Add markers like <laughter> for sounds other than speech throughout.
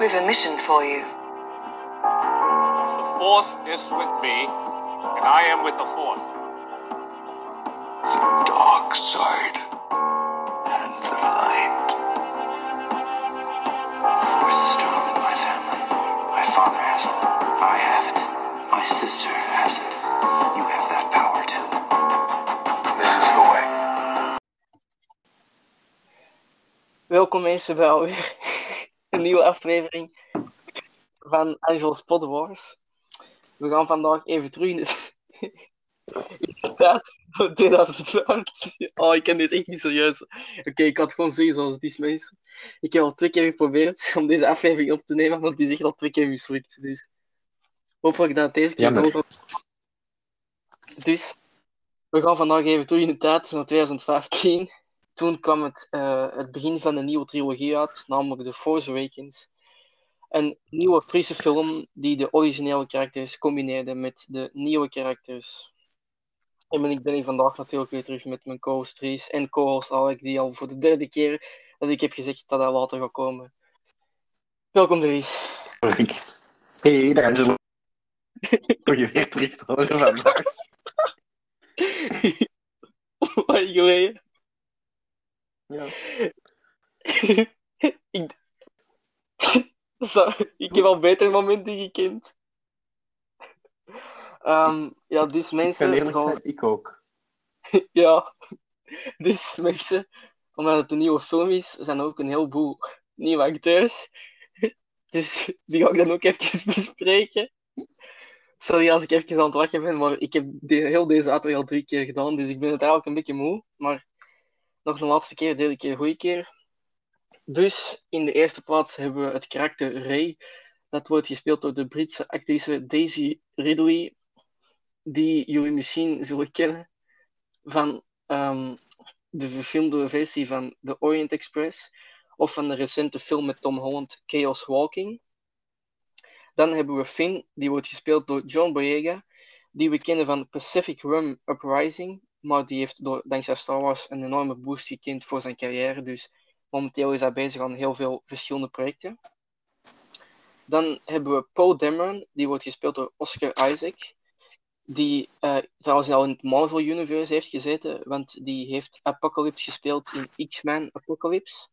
We've a mission for you. The Force is with me, and I am with the Force. The dark side and the light. The force is strong in my family. My father has it. I have it. My sister has it. You have that power too. This is the way. Welkom mensen bij alweer een nieuwe aflevering van Angel's Pod Wars. We gaan vandaag even terug in de, <laughs> in de tijd van 2015. Oh, ik ken dit echt niet serieus. Oké, ik had gewoon zeggen zoals het is, mensen. Ik heb al twee keer geprobeerd <laughs> om deze aflevering op te nemen, want die is echt al twee keer mislukt. Dus hopelijk dat het deze keer Jammer. ook Dus we gaan vandaag even terug in de tijd naar 2015 toen kwam het, eh, het begin van de nieuwe trilogie uit, namelijk The Force Awakens. Een nieuwe frisse film die de originele karakters combineerde met de nieuwe karakters. En ben- ik ben hier vandaag natuurlijk weer terug met mijn co-host Ries en co-host Alec, die al voor de derde keer dat ik heb gezegd dat hij later gaat komen. Welkom Ries. Correct. Hey, daar Angelo. Voor je weer terug te horen vandaag. Wat geleden? Ja. <laughs> ik... <laughs> Zo, ik heb al betere momenten gekend. Ehm, ja, dus Ik mensen, eerlijk zoals... zijn, ik ook. <laughs> Ja, dus mensen, omdat het een nieuwe film is, zijn er ook een heleboel nieuwe acteurs. Dus die ga ik dan ook even bespreken. Sorry als ik even aan het lachen ben, maar ik heb de, heel deze auto al drie keer gedaan, dus ik ben het eigenlijk een beetje moe. Maar nog een laatste keer, derde keer, goede keer. Dus in de eerste plaats hebben we het karakter Ray. Dat wordt gespeeld door de Britse actrice Daisy Ridley, die jullie misschien zullen kennen van ehm, de verfilmde versie van The Orient Express of van de recente film met Tom Holland, Chaos Walking. Dan hebben we Finn, die wordt gespeeld door John Boyega, die we kennen van Pacific Rim Uprising, maar die heeft door, dankzij Star Wars een enorme boost gekend voor zijn carrière, dus momenteel is hij bezig aan heel veel verschillende projecten. Dan hebben we Poe Dameron, die wordt gespeeld door Oscar Isaac, die eh, trouwens al in het Marvel Universe heeft gezeten, want die heeft Apocalypse gespeeld in X-Men Apocalypse.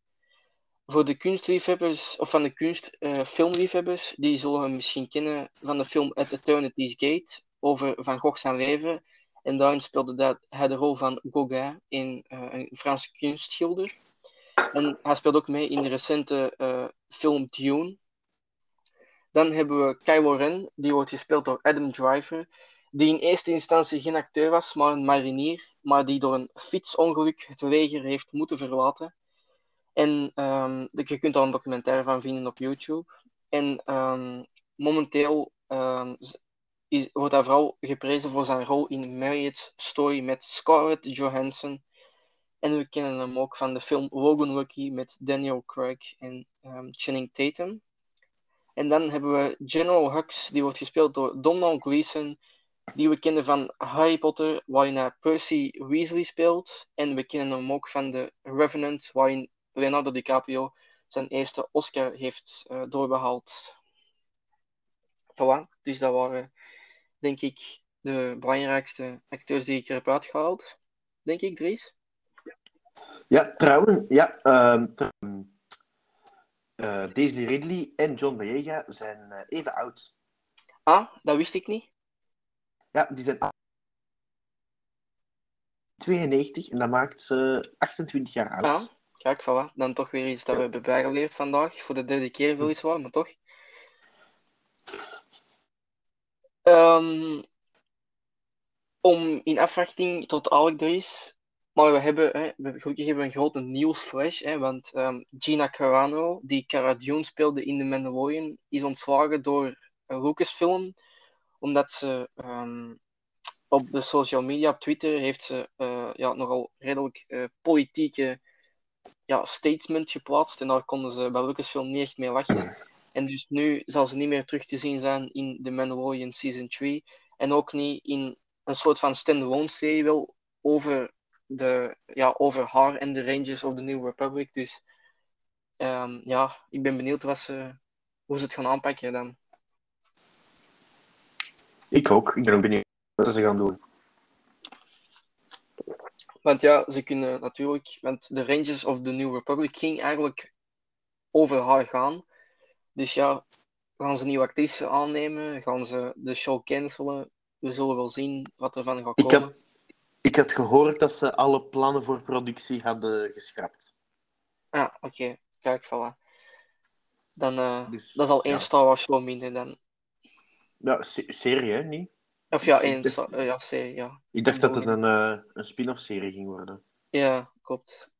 Voor de kunstliefhebbers, of van de kunstfilmliefhebbers, die zullen hem misschien kennen van de film At Eternity's Gate, over Van Gogh zijn leven. En daarin speelde dat, hij de rol van Gauguin, in, eh, een Franse kunstschilder. En hij speelt ook mee in de recente eh, film Dune. Dan hebben we Kylo Ren, die wordt gespeeld door Adam Driver die in eerste instantie geen acteur was, maar een marinier, maar die door een fietsongeluk het leger heeft moeten verlaten. En ehm, je kunt daar een documentaire van vinden op YouTube. En ehm, momenteel ehm, is, wordt hij vooral geprezen voor zijn rol in Marriage Story met Scarlett Johansson. En we kennen hem ook van de film Logan Lucky met Daniel Craig en ehm, Channing Tatum. En dan hebben we General Hux, die wordt gespeeld door Donald Gleeson, die we kennen van Harry Potter, waarin Percy Weasley speelt. En we kennen hem ook van The Revenant, waarin Leonardo DiCaprio zijn eerste Oscar heeft eh, doorbehaald. Voilà, dus dat waren, denk ik, de belangrijkste acteurs die ik er heb uitgehaald. Denk ik, Dries? Ja, trouwens, ja, ehm, eh, Daisy Ridley en John Boyega zijn eh, even oud. Ah, dat wist ik niet. Ja, die zijn 92 en dat maakt ze 28 jaar oud. Ah, kijk, voilà. Dan toch weer iets dat we hebben bijgeleerd vandaag. Voor de derde keer weliswaar, maar toch. Ehm, om in afwachting tot Alec er is. Maar we hebben, hè, we, gelukkig hebben een grote nieuwsflash. Hè, want ehm, Gina Carano, die Cara Dune speelde in The Mandalorian, is ontslagen door Lucasfilm. Omdat ze ehm, op de social media, op Twitter, heeft ze eh, ja, nogal redelijk eh, politieke ja, statement geplaatst. En daar konden ze bij Lucasfilm niet echt mee lachen. En dus nu zal ze niet meer terug te zien zijn in The Mandalorian Season 3. En ook niet in een soort van standalone serie wel over, de, ja, over haar en de Rangers of the New Republic. Dus ehm, ja, ik ben benieuwd wat ze hoe ze het gaan aanpakken dan. Ik ook. Ik ben ook benieuwd wat ze gaan doen. Want ja, ze kunnen natuurlijk, want de Rangers of the New Republic ging eigenlijk over haar gaan. Dus ja, gaan ze nieuwe actrice aannemen? Gaan ze de show cancelen? We zullen wel zien wat er van gaat Ik komen. heb, ik had gehoord dat ze alle plannen voor productie hadden geschrapt. Ah, oké. Kijk, voilà. Dan, Dus, dat is al één ja. Star Wars show minder dan. Ja, se- serie, hè? Niet? Of ja, één Star- eh, ja, serie, ja. Ik dacht dat het een, eh, een spin-off serie ging worden. Ja, klopt.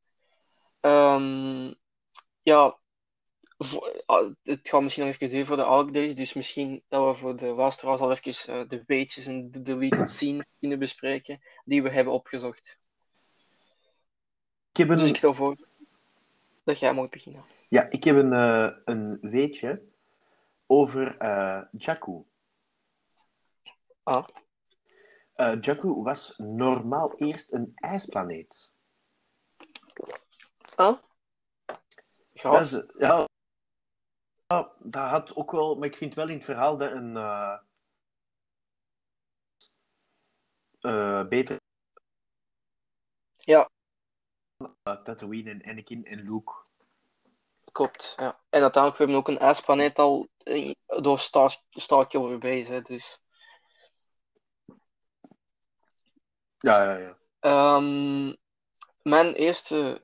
Ehm, ja, voor- ah, het gaat misschien nog even duren voor de Arc Days, dus misschien dat we voor de luisteraars al even eh, de weetjes en de deleted scene kunnen bespreken die we hebben opgezocht. Ik heb Dus ik stel voor dat jij mag beginnen. ja, ik heb een, eh, een weetje over eh Jakku. Ah. Eh, Jakku was normaal eerst een ijsplaneet. Ah? Gaaf. ja, ja, dat had ook wel, maar ik vind wel in het verhaal dat een eh, beter. Ja. Uh, Tatooine en Anakin en Luke. Klopt, ja. En uiteindelijk hebben we ook een ijsplaneet al door Star, Starkiller hè, dus... Ja, ja, ja. Ehm, mijn eerste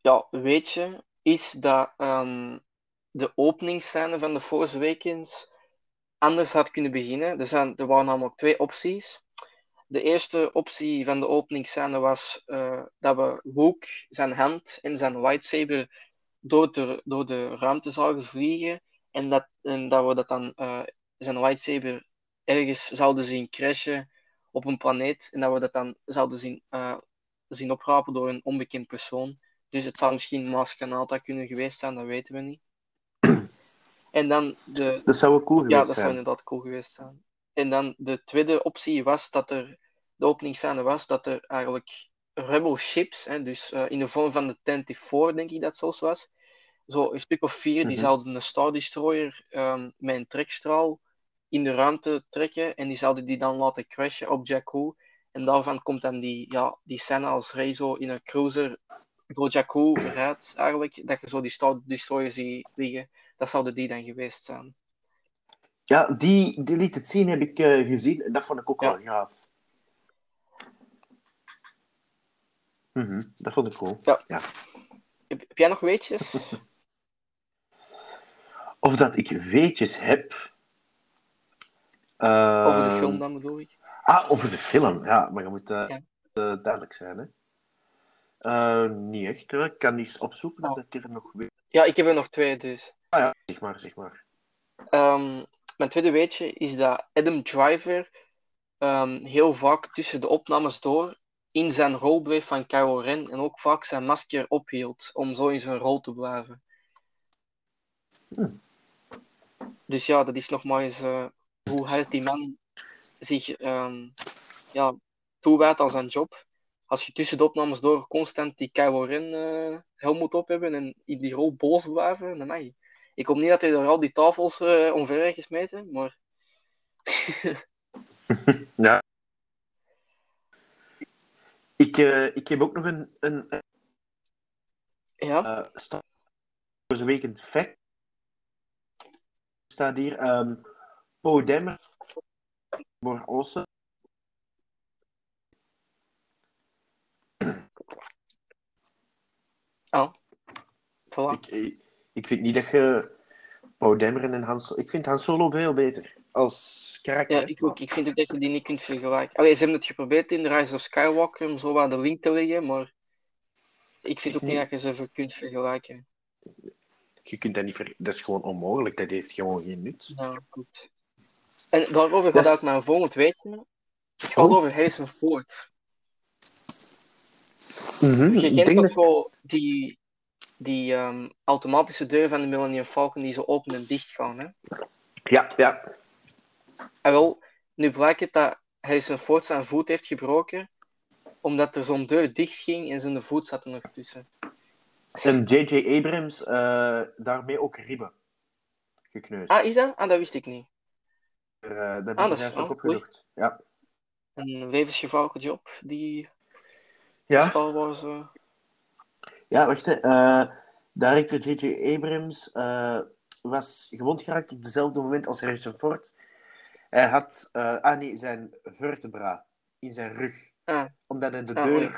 ja, weetje is dat ehm, de openingsscène van de Force Awakens anders had kunnen beginnen. Er, zijn, er waren namelijk twee opties. De eerste optie van de openingsscène was eh, dat we Luke zijn hand en zijn lightsaber door de, door de ruimte zagen vliegen en dat, en dat we dat dan eh, zijn lightsaber ergens zouden zien crashen op een planeet en dat we dat dan zouden zien, eh, zien oprapen door een onbekend persoon. Dus het zou misschien Mars Kanata kunnen geweest zijn, dat weten we niet. En dan de, Dat zou cool ja, geweest dat zou zijn. inderdaad cool geweest zijn. En dan de tweede optie was dat er, de openingsscène was dat er eigenlijk rebel ships, hè, dus eh, in de vorm van de 24, denk ik dat zelfs was, zo een stuk of vier, die Mhm. zouden een Star Destroyer ehm, met een trekstraal in de ruimte trekken en die zouden die dan laten crashen op Jakku. En daarvan komt dan die, ja, die scène als Rey zo in een cruiser door Jakku rijdt, eigenlijk, dat je zo die Star Destroyer ziet liggen. Dat zouden die dan geweest zijn. Ja, die, die liet het zien, heb ik eh, gezien. En dat vond ik ook Ja. wel gaaf. Mhm, dat vond ik cool. Ja. Ja. Heb, heb jij nog weetjes? <laughs> Of dat ik weetjes heb. Over de Ehm, film dan bedoel ik. Ah, over de film. Ja, maar je moet eh, Ja. eh, duidelijk zijn, hè. Niet echt. hoor. Ik kan eens opzoeken Oh. dat ik er nog weet. Ja, ik heb er nog twee dus. Zeg maar, zeg maar. Ehm, mijn tweede weetje is dat Adam Driver ehm, heel vaak tussen de opnames door in zijn rol bleef van Kylo Ren en ook vaak zijn masker ophield om zo in zijn rol te blijven. Hmm. Dus ja, dat is nog maar eens eh, hoe hard die man zich ehm ja, toewijdt aan zijn job. Als je tussen de opnames door constant die Kylo Ren eh helm moet op hebben en in die rol boos blijven, dan je. Ik hoop niet dat hij er al die tafels eh omver heeft gesmeten, maar <laughs> Ja. Ik, eh, ik heb ook nog een, een ja. eh Star Wars Weekend fact. staat hier. ehm Poe Demmer. Voor Olsen. Voilà. Ik, ik, vind niet dat je Dameron en Han Solo... Ik vind Han Solo veel beter. Als karakter. Ja, ik ook. Ik vind ook dat je die niet kunt vergelijken. Allee, ze hebben het geprobeerd in de Rise of Skywalker om zo aan de link te leggen, maar ik vind ook niet dat je ze ver- kunt vergelijken. Je kunt dat niet ver... Dat is gewoon onmogelijk. Dat heeft gewoon geen nut. Nou, goed. En daarover gaat is- ook mijn volgend weetje. Het gaat Oh. over Harrison Ford. Mhm, Je ik kent wel die, die ehm, automatische deur van de Millennium Falcon die zo open en dicht gaan, hè? Ja, ja. En wel, nu blijkt het dat Harrison Ford zijn voet heeft gebroken, omdat er zo'n deur dicht ging en zijn voet zat er nog tussen. En J.J. Abrams, eh, daarmee ook ribben. gekneusd. Ah, is dat? Ah, dat wist ik niet. Eh, dat heb ik Ah, juist ook opgezocht. Ja. Een levensgevaarlijke job, die Ja? Star Wars... eh, Ja, wacht. hè. Eh, director J.J. Abrams eh, was gewond geraakt op dezelfde moment als Harrison Ford. Hij had, eh, ah nee, zijn vertebra in zijn rug. Ah. Omdat hij de Ah, deur, oei.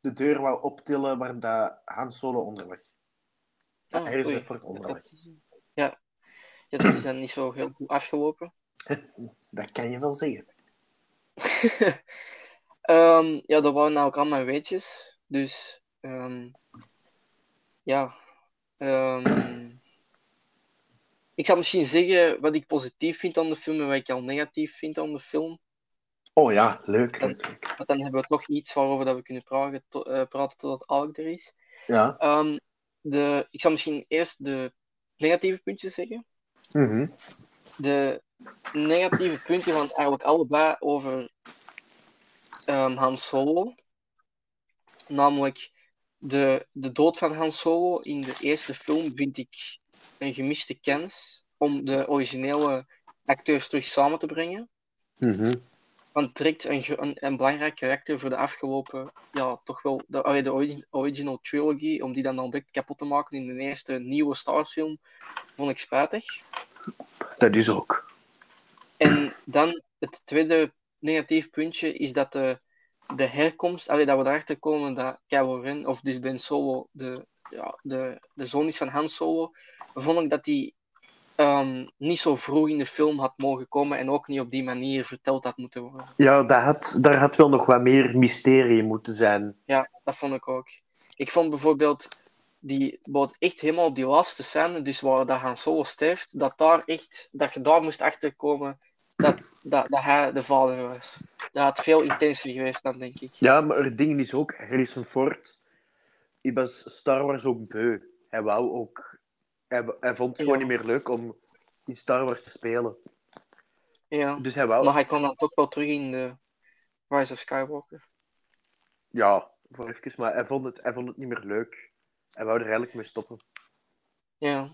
de deur wou optillen waar dat Han Solo onder lag. Ah, ah, Harrison oei. Ford onder lag. Ja. ja, dat is dan niet zo heel goed afgelopen. <laughs> Dat kan je wel zeggen. <laughs> Ehm, ja, dat waren ook allemaal weetjes. Dus, ehm, ja. Ehm, ik zal misschien zeggen wat ik positief vind aan de film en wat ik al negatief vind aan de film. Oh ja, leuk. Want dan hebben we toch iets waarover dat we kunnen praten, to- eh, praten totdat Alec er is. Ja. Ehm, de, ik zal misschien eerst de negatieve puntjes zeggen. Mhm. De negatieve punten gaan eigenlijk allebei over ehm Han Solo. Namelijk de, de dood van Han Solo in de eerste film vind ik een gemiste kans om de originele acteurs terug samen te brengen. Mhm. Want direct een, een, een belangrijk karakter voor de afgelopen, ja, toch wel, de, allee, de origi- original trilogy, om die dan al direct kapot te maken in de eerste nieuwe Star Wars film, vond ik spijtig. Dat is ook. En dan het tweede negatief puntje is dat de, de herkomst, allee, dat we erachter komen dat Kylo Ren, of dus Ben Solo, de, ja, de, de zoon is van Han Solo, vond ik dat die ehm, niet zo vroeg in de film had mogen komen en ook niet op die manier verteld had moeten worden. Ja, dat had, daar had wel nog wat meer mysterie moeten zijn. Ja, dat vond ik ook. Ik vond bijvoorbeeld die bijvoorbeeld echt helemaal op die laatste scène, dus waar dat Han Solo sterft, dat, daar echt, dat je daar moest achterkomen dat, dat, dat hij de vader was. Dat had veel intenser geweest dan, denk ik. Ja, maar het ding is ook, Harrison Ford, hij was Star Wars ook beu. Hij wou ook... Hij, hij vond het gewoon Ja. niet meer leuk om in Star Wars te spelen. Ja, Dus hij wou... maar hij kwam dan toch wel terug in de Rise of Skywalker. Ja, voor even, maar hij vond, het, hij vond het niet meer leuk. Hij wou er eigenlijk mee stoppen. Ja.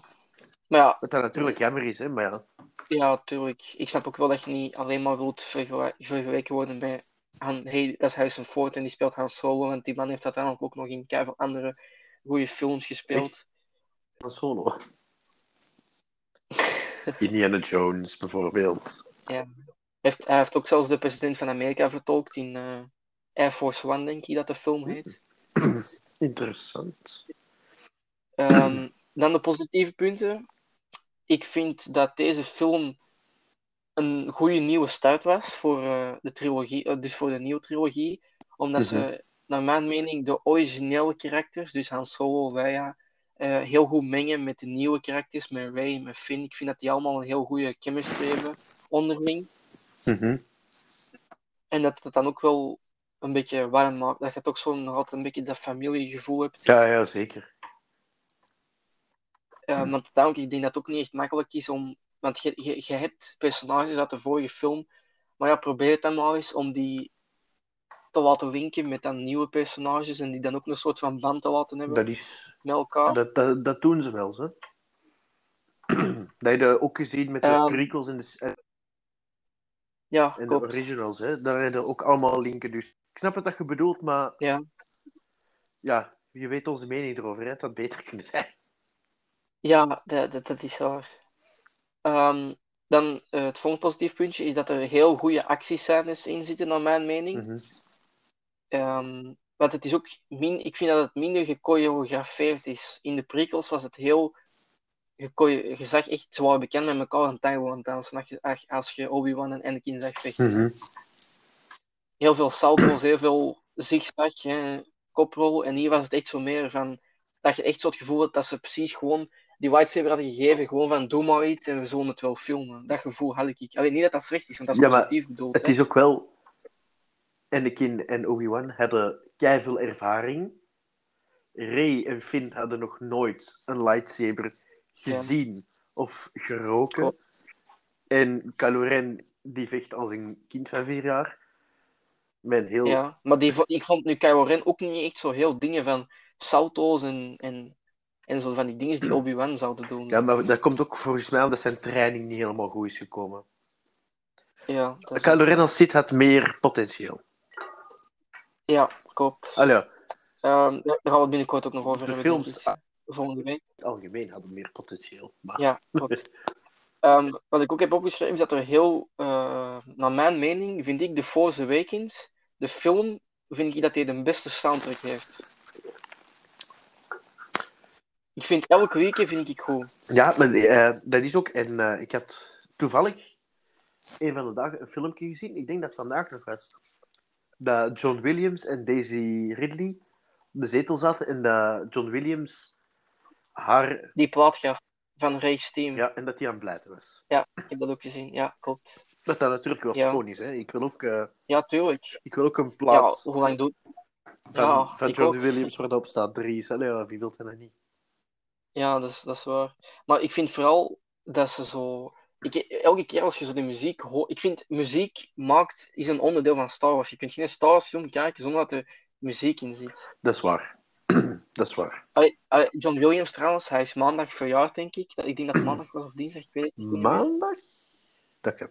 Maar ja, Wat dat natuurlijk jammer is, hè, maar ja. ja, tuurlijk. Ik snap ook wel dat je niet alleen maar wilt vergelijk- vergeleken worden Han, hey, dat is Harrison Ford en die speelt Han Solo, want die man heeft uiteindelijk ook nog in keiveel andere goede films gespeeld. Van Solo. <laughs> Indiana Jones, bijvoorbeeld. Heeft, hij heeft ook zelfs de president van Amerika vertolkt in eh, Air Force One, denk ik dat de film heet. <clears throat> Interessant. Ehm, dan de positieve punten. Ik vind dat deze film een goede nieuwe start was voor eh, de trilogie, eh, dus voor de nieuwe trilogie. Omdat ze, naar mijn mening, de originele karakters, dus Han Solo, Leia, eh, heel goed mengen met de nieuwe karakters, met Rey, met Finn. Ik vind dat die allemaal een heel goede chemistry hebben onderling. Mhm. En dat het dan ook wel een beetje warm maakt. Dat je toch zo nog altijd een beetje dat familiegevoel hebt. Ja, ja, zeker. Eh, want uiteindelijk, ik denk dat het ook niet echt makkelijk is om. Want je, je, je hebt personages uit de vorige film. Maar ja, probeer het dan maar eens om die te laten linken met dan nieuwe personages. En die dan ook een soort van band te laten hebben Dat is... met elkaar. Dat, dat, dat doen ze wel, hè. <clears throat> Dat heb je ook gezien met de Ehm, prequels en de, en ja, de originals, hè. Daar heb je ook allemaal linken, dus... Ik snap wat dat je bedoelt, maar... Ja. Ja, je weet onze mening erover, hè. Dat beter <laughs> kunnen zijn. Ja, dat, dat, dat is waar. Ehm, dan eh, het volgende positief puntje is dat er heel goede actiescènes in zitten, naar mijn mening. Mhm. Ehm, want het is ook min, ik vind dat het minder gechoreografeerd is. In de prequels was het heel. gechoe- Je zag echt, ze waren bekend met elkaar een tango aan het dansen als je, als- als je Obi-Wan en Anakin zag vechten. Mhm. Heel veel salto's, heel veel zigzag, hè, koprol. En hier was het echt zo meer van. Dat je echt zo het gevoel had dat ze precies gewoon die lightsaber hadden gegeven. Gewoon van doe maar iets en we zullen het wel filmen. Dat gevoel had ik. Alleen niet dat dat slecht is, want dat is Ja, positief bedoeld. Het hè. is ook wel... Anakin en Obi-Wan hadden keiveel ervaring. Rey en Finn hadden nog nooit een lightsaber gezien of geroken. En Kylo Ren, die vecht als een kind van vier jaar. Een heel... Ja, maar die, ik vond nu Kylo Ren ook niet echt zo heel dingen van salto's en, en En zo van die dingen die Obi-Wan zouden doen. Ja, maar dat komt ook volgens mij omdat zijn training niet helemaal goed is gekomen. Ja, dat Kylo Ren als Sith had meer potentieel. ja klopt. Allee, Ehm, daar gaan we het binnenkort ook nog over de films. Volgende week. het algemeen hadden meer potentieel. Maar... Ja, <laughs> klopt. Ehm, wat ik ook heb opgeschreven is dat er heel, eh, naar mijn mening, vind ik The Force Awakens, de film, vind ik dat hij de beste soundtrack heeft. Ik vind elke week vind ik goed. Ja, maar eh, dat is ook. En eh, ik had toevallig een van de dagen een filmpje gezien. Ik denk dat het vandaag nog was. Dat John Williams en Daisy Ridley op de zetel zaten en dat John Williams haar. Die plaat gaf van Ray's Team. Ja, en dat hij aan het blijten was. Ik heb dat ook gezien. Ja, klopt. Dat dat natuurlijk wel Ja. schoon is. Hè. Ik, wil ook, eh, Ja, tuurlijk. ik wil ook een Ja, plaat hoe lang doet van, ja, van John ook. Williams waar dat op staat. Drie. Allee, ja, wie wil dat nou niet? Ja, dat is, dat is waar. Maar ik vind vooral dat ze zo. Ik, elke keer als je zo de muziek hoort. Ik vind muziek maakt, is een onderdeel van Star Wars. Je kunt geen Star Wars film kijken zonder dat er muziek in zit. Dat is waar. <clears throat> dat is waar. John Williams trouwens, hij is maandag verjaard, denk ik. Ik denk dat het maandag was of dinsdag, ik weet het niet. Maandag? Dat kan.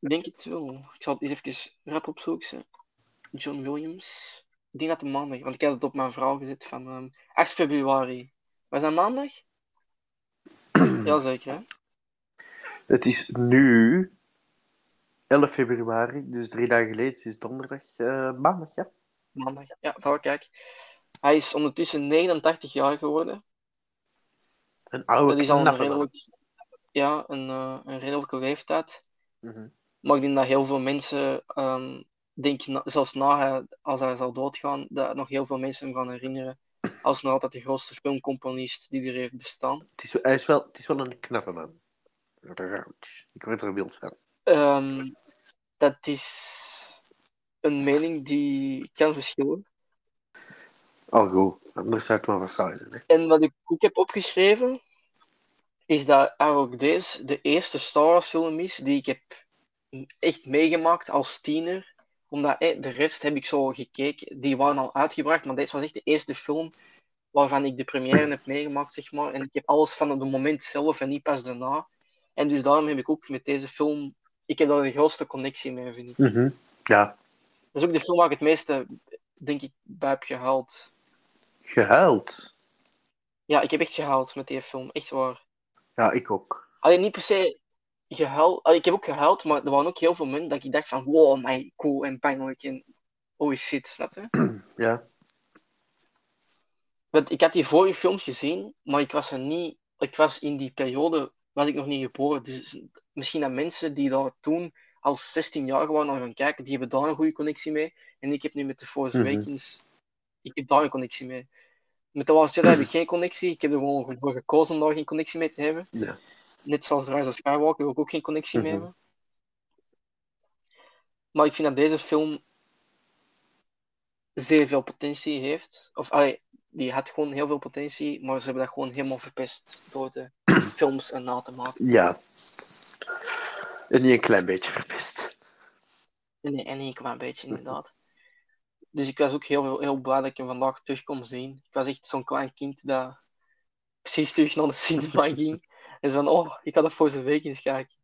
Ik denk het wel. Ik zal het eens even rap opzoeken. John Williams. Ik denk dat het maandag, want ik had het op mijn vrouw gezet van ehm 8 februari. Was dat maandag? <clears throat> Jazeker, hè? Het is nu 11 februari, dus drie dagen geleden, het is donderdag, eh, maandag, ja. Maandag. Ja, voilà, kijk. Hij is ondertussen 89 jaar geworden. Een oude Dat is al een redelijk, ja, een, eh, een redelijke leeftijd. Mhm. Maar ik denk dat heel veel mensen, ehm denk, zelfs na hij, als hij zal doodgaan, dat nog heel veel mensen hem gaan herinneren als nog altijd de grootste filmcomponist die er heeft bestaan. Het, is, hij is wel, het is wel een knappe man. Ik word er wild van. Ehm, dat is een mening die kan verschillen. Al goed, anders zou ik maar. Hè. En wat ik ook heb opgeschreven, is dat ook deze de eerste Star Wars film is die ik heb echt meegemaakt als tiener. Omdat eh, de rest heb ik zo gekeken, die waren al uitgebracht, maar deze was echt de eerste film waarvan ik de première heb meegemaakt, zeg maar. En ik heb alles van het moment zelf en niet pas daarna. En dus daarom heb ik ook met deze film, ik heb daar de grootste connectie mee, vind ik. Mhm. Ja, Dat is ook de film waar ik het meeste, denk ik, bij heb gehaald. gehuild. Ja, ik heb echt gehaald met die film, echt waar. Ja, ik ook. Alleen niet per se gehuild. Allee, ik heb ook gehuild, maar er waren ook heel veel momenten dat ik dacht van wow, my cool en pijnlijk en holy shit, snap je? <clears throat> Ja. Want ik had die vorige films gezien, maar ik was er niet. Ik was in die periode was ik nog niet geboren. Dus misschien dat mensen die daar toen als 16 jaar waren naar gaan kijken, die hebben daar een goede connectie mee. En ik heb nu met de Force Mhm. Awakens, ik heb daar een connectie mee. Met de Last Jedi heb ik geen connectie. Ik heb er gewoon voor gekozen om daar geen connectie mee te hebben. Ja. Net zoals Rise of Skywalker wil ik ook geen connectie mee Mhm. hebben. Maar ik vind dat deze film zeer veel potentie heeft. Of allee, die had gewoon heel veel potentie, maar ze hebben dat gewoon helemaal verpest door de <clears throat> films en na te maken. Ja. En niet een klein beetje verpest. Nee, en een klein beetje, inderdaad. Dus ik was ook heel, heel blij dat ik hem vandaag terug kon zien. Ik was echt zo'n klein kind dat precies terug naar de cinema <laughs> ging. En zo van, oh, ik ga dat voor zijn week eens kijken.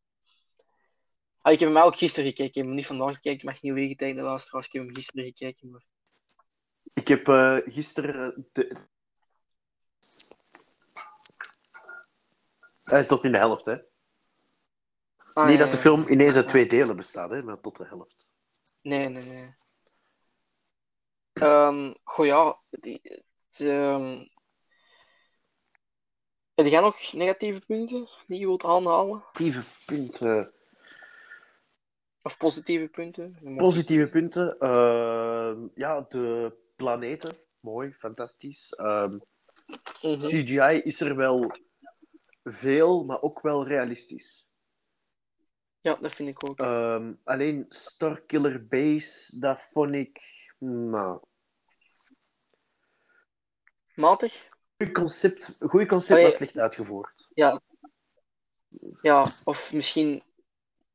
Ah, ik heb hem ook gisteren gekeken. Ik heb hem niet vandaag gekeken. Ik mag niet liegen tegen de luisteraars. Ik heb hem gisteren gekeken. Maar... Ik heb eh, gisteren de... Eh, tot in de helft, hè. Ah, niet ja, dat de film ineens uit twee delen bestaat, hè, maar tot de helft. Nee, nee, nee. Ehm goh, ja. Die, het, ehm, Heb jij nog negatieve punten die je wilt aanhalen? Positieve punten. Of positieve punten? Positieve punten. ehm, ja, de planeten. Mooi, fantastisch. Ehm, Mhm. CGI is er wel veel, maar ook wel realistisch. Ja, dat vind ik ook. Ehm, alleen Starkiller Base, dat vond ik. Nou. Matig? Goed concept, goeie concept, maar slecht uitgevoerd. Ja. Ja, of misschien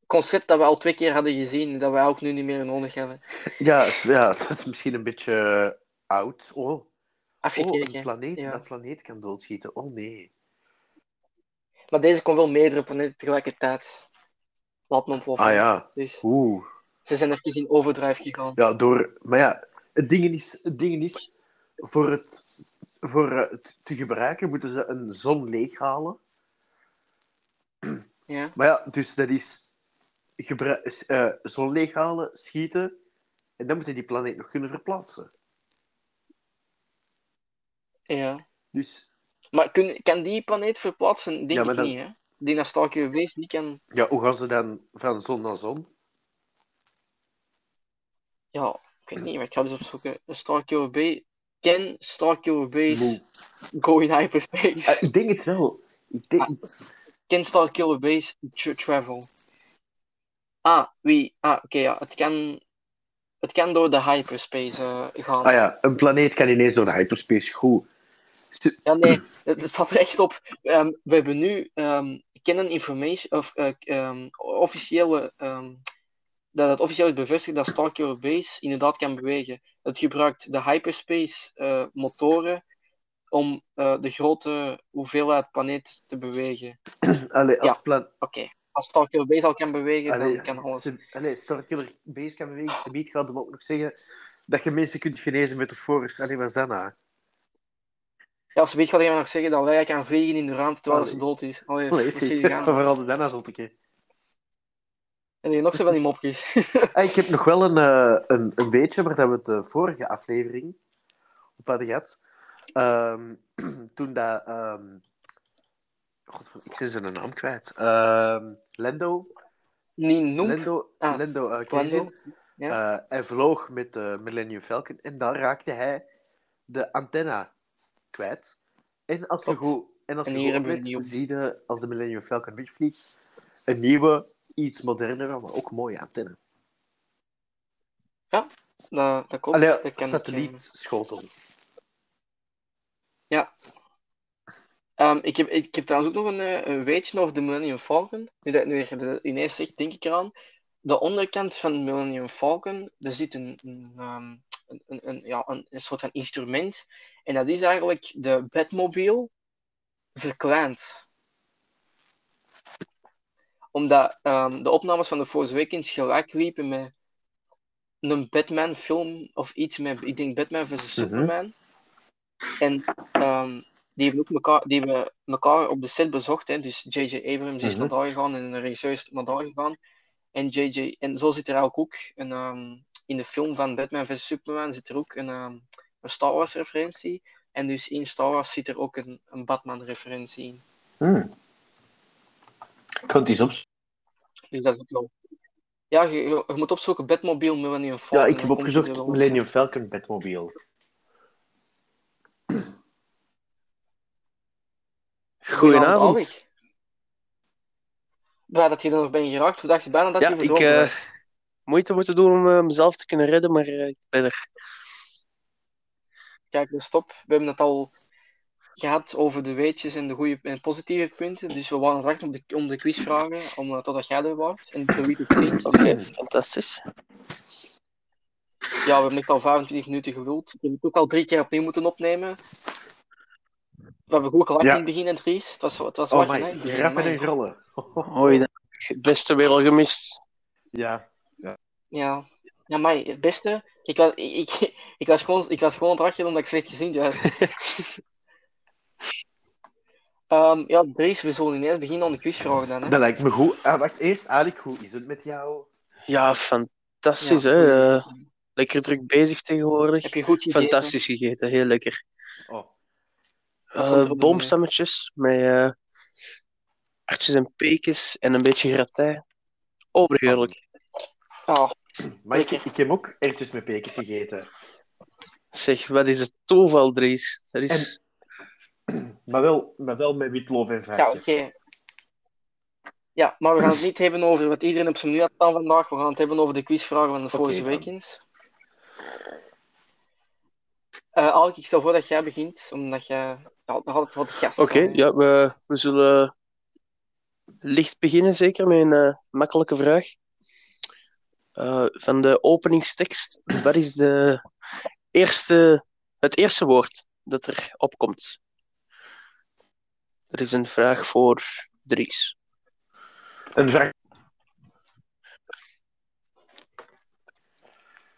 concept dat we al twee keer hadden gezien, dat we ook nu niet meer nodig hebben. Ja, het, ja, het is misschien een beetje oud. Oh, afgekeken. een planeet ja. dat planeet kan doodschieten. Oh nee. Maar deze kon wel meerdere planeten tegelijkertijd laten ontploffen. Ah ja. Dus Oeh. ze zijn even in overdrive gegaan. Ja, door... Maar ja, het ding is... Het ding is voor het, voor eh, het te gebruiken moeten ze een zon leeghalen. Ja. Maar ja, dus dat is... Eh, zon leeghalen, schieten... En dan moeten die planeet nog kunnen verplaatsen. ja. Dus Maar kun, kan die planeet verplaatsen? Denk Ja, ik dan- niet, hè? Denk dat Stalker niet kan... ja, hoe gaan ze dan van zon naar zon? Ja, ik weet niet, maar ik ga dus opzoeken. Stalker Base... Can Stalker Base go in hyperspace? Eh, ik denk het wel. Ik denk... Can Stalker Base tra- travel? Ah, wie? Ah, oké, ja. Het kan... Het kan door de hyperspace eh, gaan. Ah ja, een planeet kan ineens door de hyperspace. Goed. Ja, nee, <clears throat> het staat er echt op. Ehm, we hebben nu ehm kennen information, of eh, ehm, officiële, dat het officieel is bevestigd dat Stalker Base inderdaad kan bewegen. Het gebruikt de hyperspace eh, motoren om de grote hoeveelheid planeet te bewegen. <clears throat> Allee, als Ja. plan... als Stalker Base al kan bewegen, Allee, dan kan alles. Allee, Starkiller Base kan bewegen. Ze gaat hem ook nog zeggen dat je mensen kunt genezen met de Force. Allee, wat is dat nou? Ja, als weet gaat iemand nog zeggen dat Leia kan vliegen in de ruimte terwijl ze dood is. Allee, Allee, zie je gaan? Vooral de Dana zotteke. En hier nog zo van die mopjes. <laughs> Ah, ik heb nog wel een, eh, een, een beetje waar dat we het de vorige aflevering op hadden gehad. Ehm, <clears throat> toen dat... ehm, God, ik ben zijn naam kwijt. Ehm, Lendo. Niet noem. Lendo, Ah, Lendo uh, ja. hij vloog met de Millennium Falcon en daar raakte hij de antenna kwijt. En als je goed, en als En je goed hebben we oplet, een nieuw. zie je als de Millennium Falcon wegvliegt, een nieuwe, iets modernere, maar ook mooie antenne. Dat, dat klopt. Allee, dat kan ik, eh. Ehm, ik, heb, ik heb trouwens ook nog een, eh, een weetje over de Millennium Falcon. Nu dat nu je dat ineens zegt, denk ik eraan. De onderkant van de Millennium Falcon, er zit een, een, ehm, een, een, ja, een, een soort van instrument. En dat is eigenlijk de Batmobile verkleind. Omdat ehm, de opnames van de Force Awakens gelijk liepen met een Batman-film of iets met, ik denk Batman vs. Mhm. Superman. En ehm, die hebben ook elkaar, die hebben elkaar op de set bezocht. Hè. Dus J.J. Abrams is Mhm. naar daar gegaan en de regisseur is naar daar gegaan. En, JJ, en zo zit er eigenlijk ook een, ehm, in de film van Batman vs. Superman zit er ook een, ehm, een Star Wars referentie. En dus in Star Wars zit er ook een, een Batman referentie in. Hmm. Ik kan het eens. Dus dat is ook wel. Ja, je, je, je moet opzoeken Batmobile Millennium Falcon. Ja, ik heb opgezocht. Millennium Falcon Batmobile. Goedenavond. Blij dat je er nog bent geraakt. We dachten bijna dat Ja, je ik verdronken eh was. moeite moeten doen om eh, mezelf te kunnen redden, maar eh, ik ben er. Kijk, dus stop. We hebben het al gehad over de weetjes en de goede en positieve punten. Dus we waren straks om de, om de quizvragen, om, uh, totdat jij er was. En de wie. <clears throat> Oké, fantastisch. Ja, we hebben echt al 25 minuten gevuld. Ik heb het ook al drie keer opnieuw moeten opnemen. We hebben goed gelachen Ja. in het begin en Dries. Het was, het was Oh lachen, hè, het maar- en grollen. <laughs> Hoi, het beste weer al gemist. Ja. Ja, ja maar het beste, ik was, ik, ik, ik was, gewoon, ik was gewoon aan het omdat ik slecht gezien was. <laughs> Ehm, ja, Dries, we zullen ineens beginnen aan de quizvragen dan. Hè? Dat lijkt me goed. Ah, wacht, eerst Alik, hoe is het met jou? Ja, fantastisch, Ja, hè. lekker druk bezig tegenwoordig. Heb je goed gegeten? Fantastisch gegeten, heel lekker. Oh, Eh boomstammetjes met eh hartjes en pekens en een beetje gratij. Overheerlijk. Ah, maar ik, ik heb ook ertjes met pekens gegeten. Zeg, wat is het toeval, Dries? Dat is... <clears throat> Maar wel, maar wel met witloof en ja, varkens. oké. Ja, maar we gaan het niet hebben over wat iedereen op zijn menu had staan vandaag. We gaan het hebben over de quizvragen van de Force dan. Awakens. Eh Alk, ik stel voor dat jij begint, omdat jij ja, nog altijd wat gast Oké, bent. ja, we, we zullen licht beginnen, zeker met een eh, makkelijke vraag. Eh, van de openingstekst, wat is de eerste, het eerste woord dat er opkomt? Dat is een vraag voor Dries. Een vraag.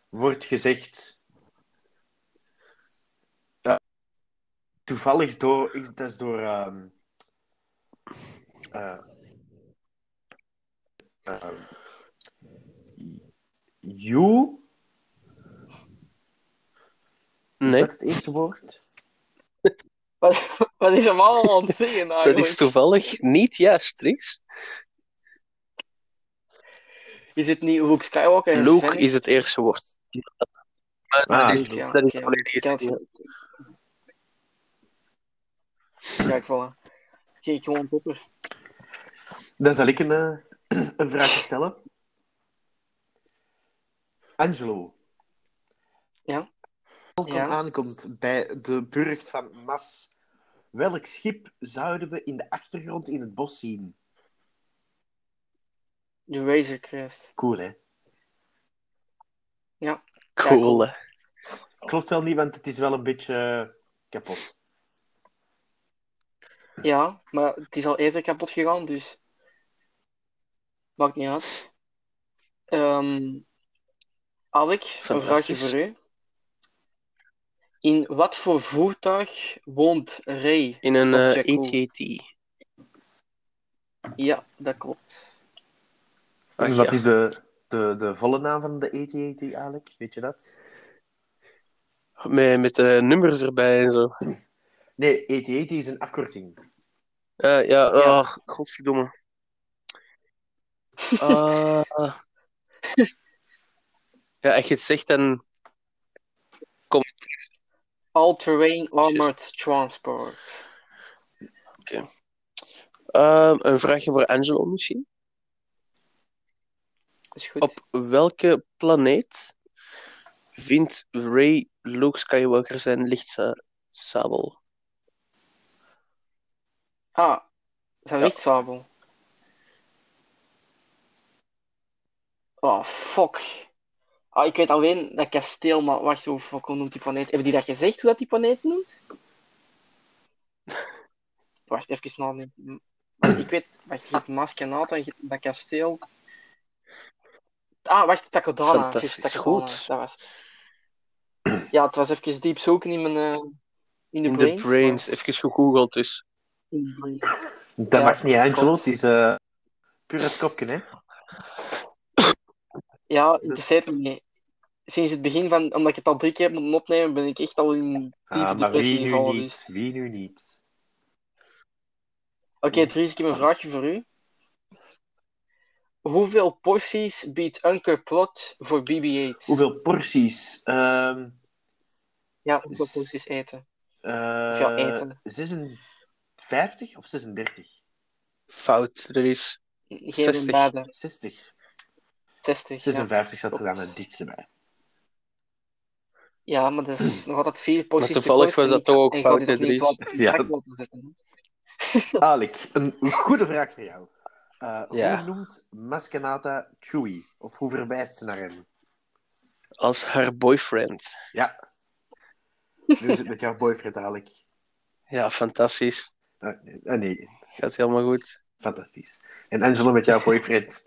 Wordt gezegd. Toevallig door. is- Dat is door. ehm eh, ehm, you? Is Nee, dat het eerste woord? <laughs> Wat, wat is hem allemaal aan het zeggen <laughs> dat eigenlijk? is toevallig niet juist, Dries. Is het niet Luke Skywalker Luke is het eerste woord. Maar Ah, dat is, ja, dat is oké. volledig Ik had- ja. Kijk, voilà. Ging ik gewoon topper. Dan zal ik een, eh, <clears throat> een vraag stellen. Angelo. Ja? Als het Ja? aankomt bij de burcht van Mas, welk schip zouden we in de achtergrond in het bos zien? De Razor Crest. Cool, hè? Cool, hè. Klopt wel niet, want het is wel een beetje eh, kapot. Ja, maar het is al eerder kapot gegaan, dus... Maakt niet uit. Ehm Alec, een vraagje voor u. In wat voor voertuig woont Ray? In een Op eh. AT-AT. Ja, dat klopt. Ach, En wat ja. is de, de, de volle naam van de AT-AT eigenlijk? Weet je dat? Met, met de nummers erbij en zo. Nee, AT-AT is een afkorting. Eh, ja, Ja. oh, godverdomme. Ah. <laughs> ja, als je het zegt, dan... All-terrain armored transport. Ehm, een vraagje voor Angelo misschien. Is goed. Op welke planeet vindt Ray Luke Skywalker zijn lichtsabel? Ah, zijn Ja. lichtsabel. Oh, fuck. Ah, ik weet alleen dat kasteel, maar wacht, hoe fuck, hoe noemt die planeet? Hebben die dat gezegd, hoe dat die planeet noemt? <laughs> wacht, even nadenken. Wacht, ik weet, wacht, je hebt Maskenata, je hebt dat kasteel. Ah, wacht, Takodana. Fantastisch, juist, Takodana, goed. Dat was het. Ja, het was even diep zoeken in mijn... eh, in de In de brains. brains. maar- Even gegoogeld dus. Dat Ja, mag niet, Angelo. Het is eh, puur het kopje, hè? Ja, interesseert me niet. Sinds het begin van, omdat ik het al drie keer heb moeten opnemen, ben ik echt al in diepe Ah, maar depressie wie nu gevallen. niet? Dus. Wie nu niet? Oké, Dries, ik heb een vraagje voor u. Hoeveel porties biedt Uncle Plot voor BB-8? Hoeveel porties? Ehm Ja, hoeveel porties eten? eh, ja, eten. 56 of 36? Fout. Er is Geen 60. beide. 60. 60. Ja. 56 staat er klopt. dan het dichtste bij. ja, maar dat is <clears throat> nog altijd vier porties. te toevallig was dat toch ook fout, Dries? Ja. <laughs> Alec, een goede vraag voor jou. Eh, Ja. Hoe noemt Maskenata Chewie? Of hoe verwijst ze naar hem? als haar boyfriend. Ja. Nu is het met jouw boyfriend, Alec. Ja, fantastisch. Ah, nee, nee, Gaat helemaal goed. fantastisch. En Angelo met jouw boyfriend.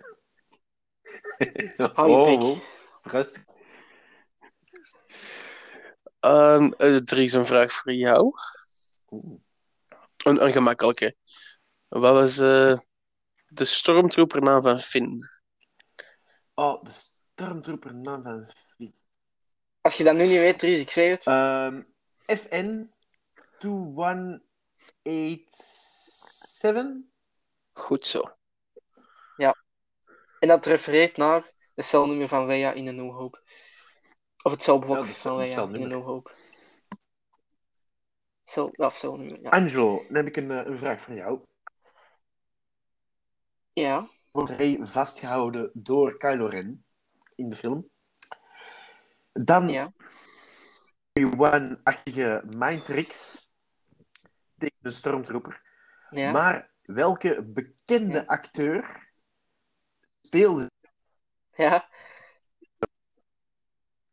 Hou je bek. oh, rustig. Ehm eh, Dries, een vraag voor jou. Oeh. Een, een gemakkelijke. Wat was eh, de stormtroopernaam van Finn? Oh, de stormtrooper naam van Finn. Als je dat nu niet weet, Dries, ik zweer het. Ehm, FN 2187? Goed zo. En dat refereert naar het celnummer van Leia in een New Hope. Of het celblok Ja, de cel- van de Leia in een New Hope. Cel, ja, of celnummer, ja. Angelo, dan heb ik een, eh, een vraag voor jou. Ja, Wordt hij vastgehouden door Kylo Ren in de film? Dan ja. Obi-Wan-achtige mindtricks tegen de stormtrooper. ja. Maar welke bekende Ja. acteur speelde ja.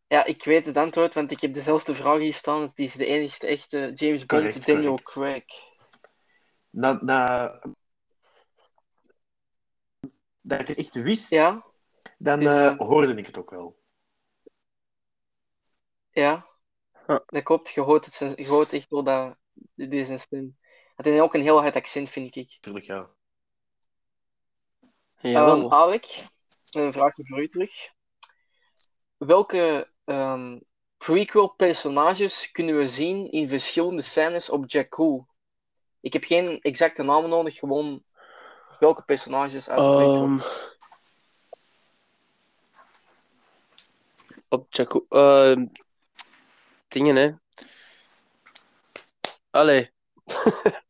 Ja, ik weet het antwoord, want ik heb dezelfde vraag hier staan. Het is de enige echte James Bond, Correct, Daniel correct. Craig. Na, na... Dat ik het echt wist, Ja, dan Is, eh, hoorde ik het ook wel. ja. Ja. Dat klopt. Je hoort, het, je hoort echt door dat, deze stem. Het heeft ook een heel hard accent, vind ik. Tuurlijk, ja. Jawel. Ehm, Alec, een vraagje voor u terug. Welke ehm, prequel-personages kunnen we zien in verschillende scènes op Jakku? Ik heb geen exacte namen nodig, gewoon welke personages uit de prequel. Ehm, op Jakku. ehm, dingen, hè. Allee. <laughs>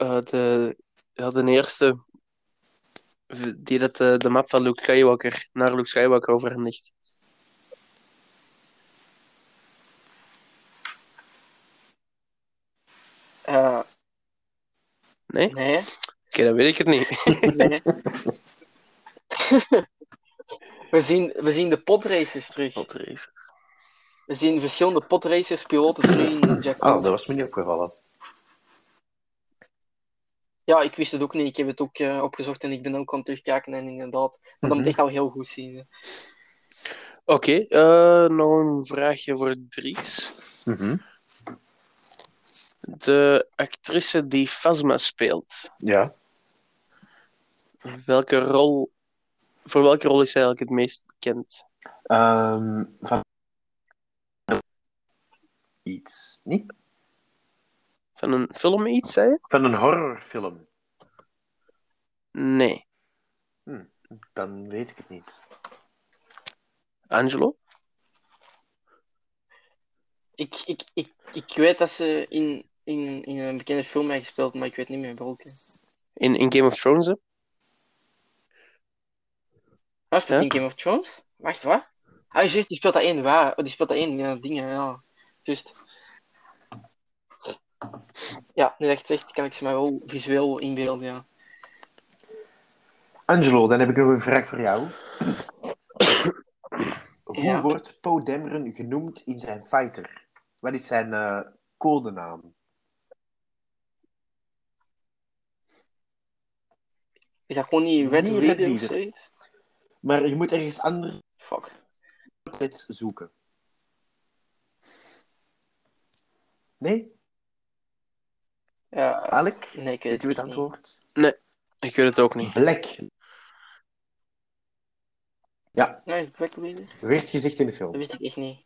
Eh, de, ja, de eerste die dat, eh, de map van Luke Skywalker naar Luke Skywalker overhandigt. Eh, Nee? Oké, nee, dan weet ik het niet. <laughs> nee. <laughs> we, zien, we zien de podraces terug. Er. We zien verschillende podraces piloten in <coughs> Jakku. Ah, dat was me niet opgevallen. Ja, ik wist het ook niet. Ik heb het ook eh, opgezocht en ik ben ook aan het terugkijken en inderdaad. Maar dat Mhm. moet echt al heel goed zien. Oké, eh, nog een vraagje voor Dries. Mhm. De actrice die Phasma speelt, Ja. welke rol, voor welke rol is zij eigenlijk het meest bekend? Ehm, van... Iets. Niet? Van een film iets, zei je? Van een horrorfilm. Nee. Dan weet ik het niet. Angelo? Ik, ik, ik, ik weet dat ze in, in, in een bekende film heeft gespeeld, maar ik weet niet meer welke. In, in Game of Thrones, hè? Hij speelt Ja? in Game of Thrones? Wacht, wat? Ah, juist, die speelt dat één, waar? Oh, die speelt dat één, ja, dingen, ja. Juist. Ja, nu het zegt, kan ik ze mij wel visueel inbeelden, ja. Angelo, dan heb ik nog een vraag voor jou. Hoe Ja. wordt Poe Dameron genoemd in zijn fighter? Wat is zijn eh, codenaam? Is dat gewoon niet Red Niet Red Leader. Maar je moet ergens anders Fuck. zoeken. Nee? Ja, Alec? nee, ik weet Weet het je het niet. antwoord? Ik weet het ook niet. Black. Ja, Ja, is het Black werd gezegd in de Dat film. wist ik echt niet.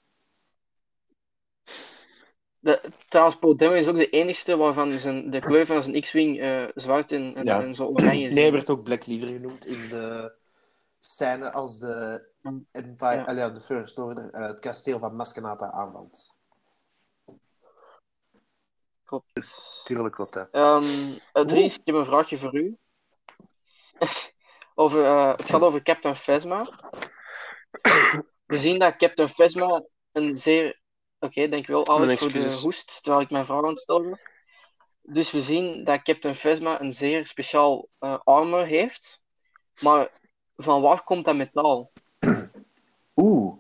De, trouwens, Paul is ook de enigste waarvan zijn, de kleur van zijn X-Wing eh, zwart en, en, Ja. en zo oranje is. Nee, hij werd ook Black Leader genoemd in de scène als de Empire, Ja. allee, de First Order eh, het kasteel van Maskenata aanvalt. Klopt. Tuurlijk klopt dat. Ehm eh, Dries, ik heb een vraagje voor u. <laughs> over, eh, het gaat over Captain Phasma. We zien dat Captain Phasma een zeer... Oké, dankjewel Mijn Alex voor de hoest, terwijl ik mijn vraag aan het stellen was. Dus we zien dat Captain Phasma een zeer speciaal eh, armor heeft. Maar van waar komt dat metaal? <clears throat> Oeh,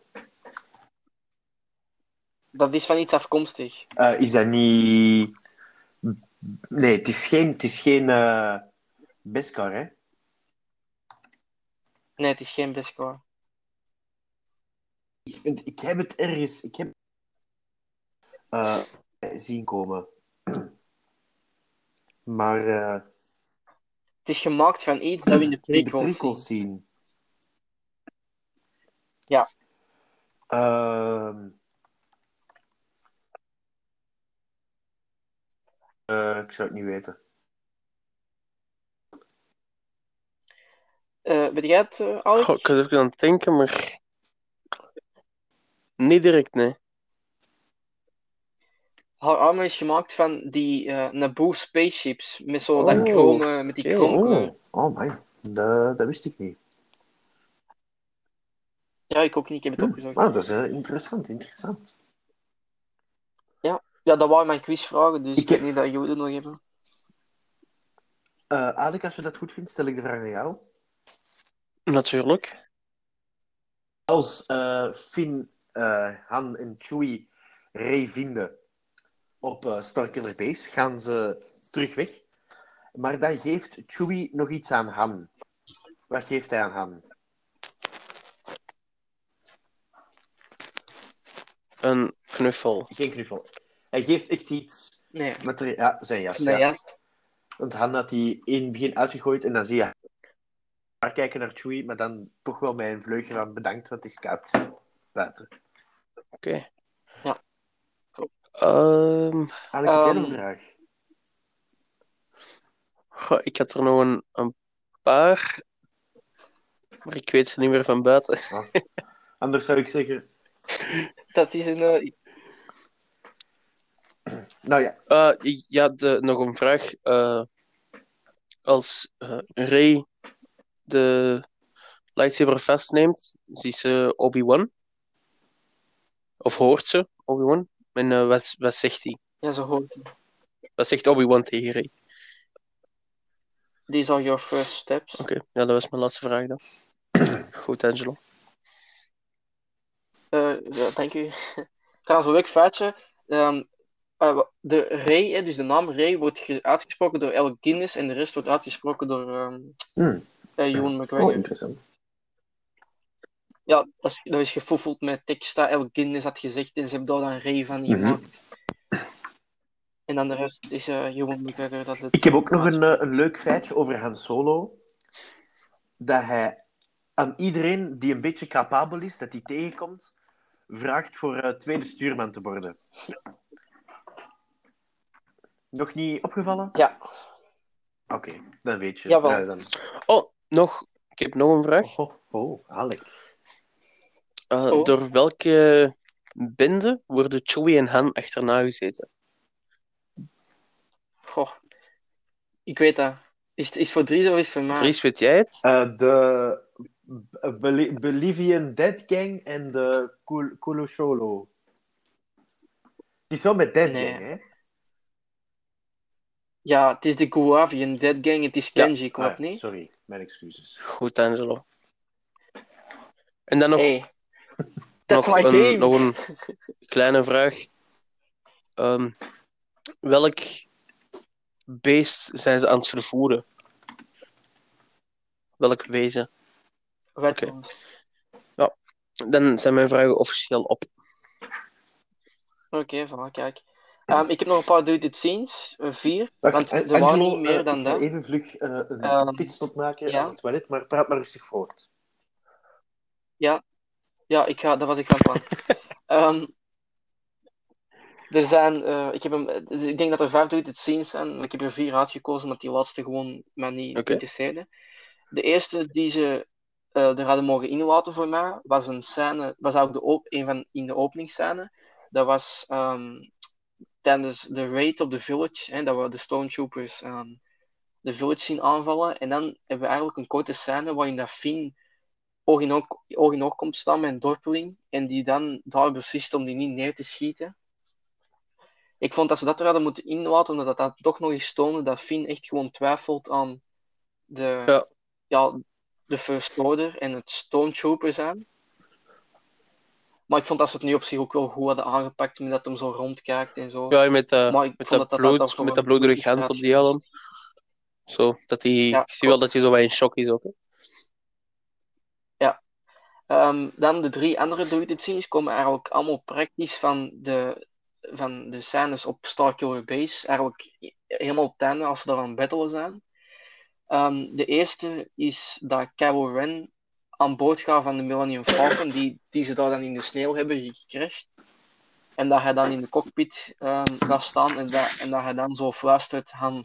Dat is van iets afkomstig. eh, is dat niet... Nee, het is geen, het is geen eh, Beskar, hè? Nee, het is geen Beskar. Ik, ik heb het ergens... Ik heb eh, zien komen. Maar eh, Het is gemaakt van iets dat we in de prequels zien. zien. Ja. Ehm. Eh, ik zou het niet weten. Eh weet jij het, eh, Alex? Goh, ik was even aan het denken, maar... Niet direct, nee. Haar armor is gemaakt van die eh Naboo spaceships. Met zo dat Oh, chrome, met die chrome Oh, oh man, dat, dat wist ik niet. Ja, ik ook niet, ik heb het opgezocht. Nou, dat is interessant, interessant. Ja, dat waren mijn quizvragen, dus Ik ik weet heb- niet dat jullie nog hebben. Eh Alec, als je dat goed vindt, stel ik de vraag aan jou. Natuurlijk. Als eh, Finn, eh, Han en Chewie Rey vinden op uh, Starkiller Base, gaan ze terug weg. Maar dan geeft Chewie nog iets aan Han. Wat geeft hij aan Han? Een knuffel. Geen knuffel. Hij geeft echt iets Nee, met ja, zijn jas. nee, ja. juist. Want Han had die in het begin uitgegooid en dan zie je haar kijken naar Chewie, maar dan toch wel met een vleugje aan bedankt, want het is koud buiten. Oké. Ja. Ehm, heb jij Ehm, nog een vraag? goh, ik had er nog een, een paar, maar ik weet ze niet meer van buiten. Anders zou ik zeggen... Dat is een... eh, Nou ja, Eh, ja, de, nog een vraag. Eh, als eh Rey de lightsaber vastneemt, ziet ze Obi-Wan? Of hoort ze Obi-Wan? En eh, wat, wat zegt hij? ja, zo hoort het. Wat zegt Obi-Wan tegen Rey? These are your first steps. Oké, ja, dat was mijn laatste vraag dan. <clears throat> Goed, Angelo. Eh, ja, dank u. <laughs> Trouwens, een leuk feitje. Ehm, eh, de Ray, dus de naam Ray, wordt ge- uitgesproken door Alec Guinness en de rest wordt uitgesproken door ehm Hmm. eh, Ewan oh, McGregor. interessant. ja, dat is, dat is gefoefeld met tekst dat Alec Guinness had gezegd en ze hebben daar dan Ray van Mhm. gemaakt. En dan de rest is Ewan McGregor dat het... Ik heb ook nog een, eh, een leuk feitje over Han Solo. Dat hij aan iedereen die een beetje capabel is, dat hij tegenkomt, vraagt voor tweede stuurman te worden. Nog niet opgevallen? Ja, Oké, dan weet je. Jawel. Ja, dan... Oh, nog. Ik heb nog een vraag. oh, oh, Alec. Eh, Oh. Door welke bende worden Chewie en Han achterna gezeten? goh. Ik weet dat. Is het is het voor Dries of is het voor mij? Dries, weet jij het? Eh, de Bolivian Dead Gang en de Kul- Kulasholo. Het is wel met Dead Nee. Gang, hè? Ja, het is de Guavian Dead Gang, het is Ja. Kenji, klopt Ah, niet? Sorry, mijn excuses. Goed, Angelo. En dan nog, Hey, <laughs> nog, een, game. nog een kleine vraag. Ehm, welk beest zijn ze aan het vervoeren? Welk wezen? Oké. ons. Dan zijn mijn vragen officieel op. Oké, voilà, kijk. Ehm, ik heb nog een paar deleted scenes, eh, vier. Wacht, want An- er waren niet meer eh, dan dat. even vlug eh, een Ehm, pitstop maken ja. aan het toilet, maar praat maar rustig voort. Ja, ik ga, dat was ik van plan. <laughs> Ehm, er zijn, eh, ik, heb hem, dus ik denk dat er vijf deleted scenes zijn, maar ik heb er vier uitgekozen, omdat die laatste gewoon mij niet Oké. interesseerde. De eerste die ze eh, er hadden mogen inlaten voor mij, was een scène, was ook de op, een van in de openingsscène. Dat was ehm, tijdens de raid op de village, hè, dat we de stormtroopers de village zien aanvallen. En dan hebben we eigenlijk een korte scène waarin dat Finn oog in oog, oog in oog komt staan met een dorpeling en die dan daar beslist om die niet neer te schieten. Ik vond dat ze dat er hadden moeten inlaten, omdat dat, dat toch nog eens toonde dat Finn echt gewoon twijfelt aan de, Ja. ja, de First Order en het Stormtrooper zijn. Maar ik vond dat ze het nu op zich ook wel goed hadden aangepakt, met dat hem zo rondkijkt en zo. Ja, met, eh, maar ik met vond dat dat bloed, dat met dat bloederig hand op die helm. Zo, dat Ja, ik zie wel dat hij zo bij in shock is ook. Hè. Ehm, dan de drie andere deleted scenes komen eigenlijk allemaal praktisch van de, van de scènes op Starkiller Base. Eigenlijk helemaal op het einde als ze daar aan het battelen zijn. Ehm, de eerste is dat Kylo Ren aan boord gaat van de Millennium Falcon, die, die ze daar dan in de sneeuw hebben gecrashed. En dat hij dan in de cockpit ehm, gaat staan en dat, en dat hij dan zo fluistert Solo.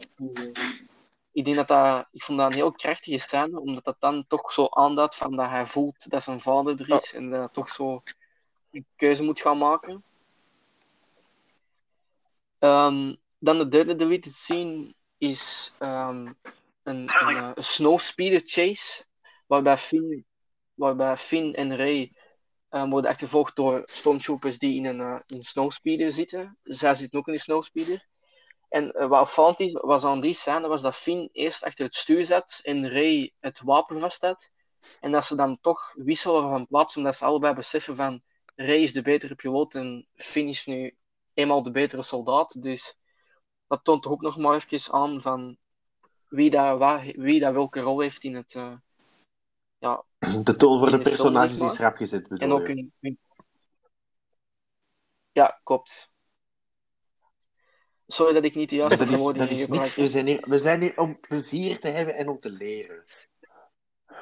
Ik denk dat dat, ik vond dat een heel krachtige scène, omdat dat dan toch zo aanduidt van dat hij voelt dat zijn vader er is en dat hij toch zo een keuze moet gaan maken. Ehm, dan de derde deleted scene is ehm, een, een, eh, een snowspeeder chase, waarbij Finn, waarbij Finn en Rey eh, worden achtervolgd door stormtroopers die in een, een snowspeeder zitten. Zij zitten ook in een snowspeeder. En eh, wat opvallend was aan die scène, was dat Finn eerst achter het stuur zat en Rey het wapen vast had. En dat ze dan toch wisselen van plaats, omdat ze allebei beseffen van Ray is de betere piloot en Finn is nu eenmaal de betere soldaat. Dus dat toont toch ook nog maar even aan van wie dat, waar, wie welke rol heeft in het... ja, <clears throat> De toon voor de personages is maar. rap gezet, bedoel en ook je? hun, hun- Ja, klopt. Sorry dat ik niet de juiste dat is, verwoording niks. We zijn, hier, we zijn hier om plezier te hebben en om te leren.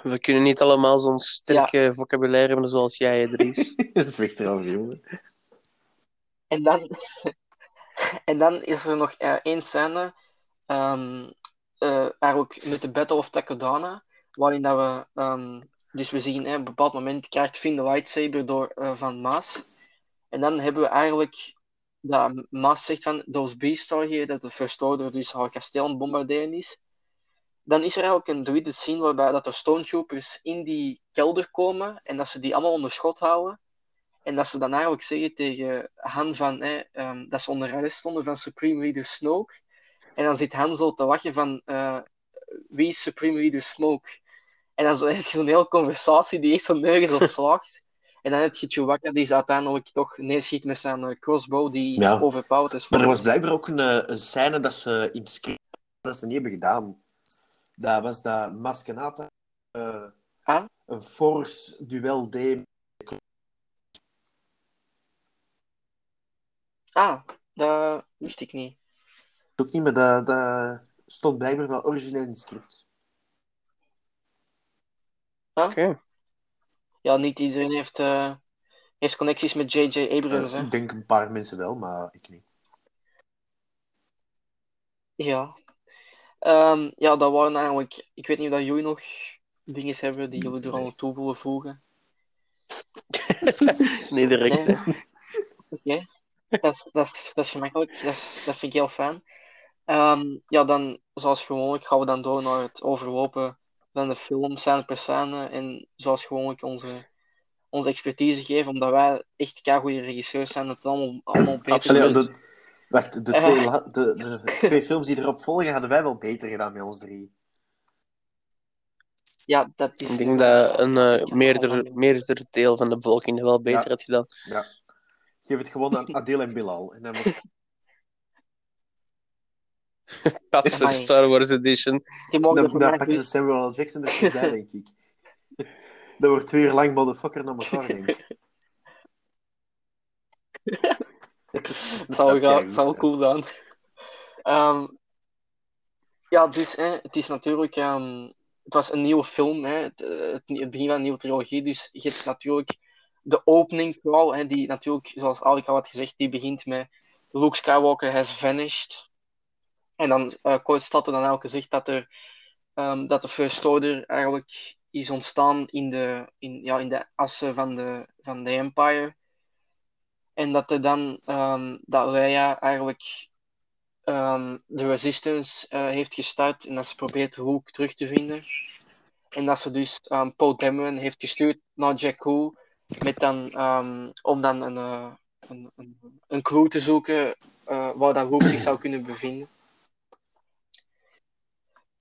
We kunnen niet allemaal zo'n sterke vocabulaire hebben zoals jij, Dries. <laughs> dat is weg erover, jongen. En dan, <laughs> en dan is er nog eh, één scène, ehm eh, eigenlijk met de Battle of Takodana, waarin dat we, ehm, dus we zien, hè, op een bepaald moment krijgt Finn de lightsaber door, eh, van Maas. En dan hebben we eigenlijk, dat Maas zegt van, those beasts are here, dat de First Order dus haar kasteel bombarderen is. Dan is er eigenlijk een druide scene waarbij dat er stormtroopers in die kelder komen en dat ze die allemaal onder schot houden. En dat ze dan eigenlijk zeggen tegen Han van, hè, ehm, dat ze onder arrest stonden van Supreme Leader Snoke. En dan zit Han zo te lachen van, eh, wie is Supreme Leader Smoke? En dan <laughs> heb je zo'n hele conversatie die echt zo nergens op slaagt. <laughs> En dan heb je Chewbacca die ze uiteindelijk toch neerschiet met zijn eh, crossbow die Ja. overpowered is. Maar er was blijkbaar ook een, eh, een scène dat ze in het script dat ze niet hebben gedaan. Dat was dat Maskenata eh, Ah? een force duel deed. Ah, dat wist ik niet. Ook niet, maar dat, dat stond blijkbaar wel origineel in het script. Oké. Ja, niet iedereen heeft, eh, heeft connecties met J.J. Abrams. Eh, ik denk een paar mensen wel, maar ik niet. Ja. Ehm, ja, dat waren eigenlijk... Ik weet niet of dat jullie nog dingen hebben die jullie er al Nee. toe willen voegen. <laughs> Nee, direct. Nee? Oké. Dat, is, dat, is, dat is gemakkelijk. Dat, dat vind ik heel fijn. Ehm, ja, dan, zoals gewoonlijk, gaan we dan door naar het overlopen van de film, scène per scène. En zoals gewoonlijk onze, onze expertise geven, omdat wij echt goede regisseurs zijn. Het allemaal, allemaal beter Absoluut. Allee, de, wacht, de Eh. twee, la- de, de <laughs> twee films die erop volgen hadden wij wel beter gedaan met ons drie. Ja, dat is... Ik denk dat een Ja, eh, dat meerder, meerder deel van de bevolking dat wel beter Ja. had gedaan. Ja. Geef het gewoon aan Adil en Bilal. En dan <laughs> wordt- Patser Amai. Star Wars Edition. Dan mij pakken ze Samuel L. Jackson er goed bij, <laughs> denk ik. Dat wordt twee uur lang motherfucker naar elkaar, denk ik. Het <laughs> zou, cool zijn. Ehm, ja, dus hè, het is natuurlijk. ehm, het was een nieuwe film, hè, het, eh, het, het begin van een nieuwe trilogie. Dus je hebt natuurlijk de opening vooral, hè, die natuurlijk, zoals Alec al had gezegd, die begint met Luke Skywalker has vanished. En dan eh kort er dan eigenlijk gezegd dat er ehm, dat de First Order eigenlijk is ontstaan in de, in, ja, in de assen van de, van de Empire. En dat er dan ehm, dat Leia eigenlijk ehm, de Resistance eh, heeft gestart en dat ze probeert Luke terug te vinden. En dat ze dus ehm Poe Dameron heeft gestuurd naar Jakku met dan, om dan een, eh, een, een, clue te zoeken eh, waar dat Luke zich zou kunnen bevinden.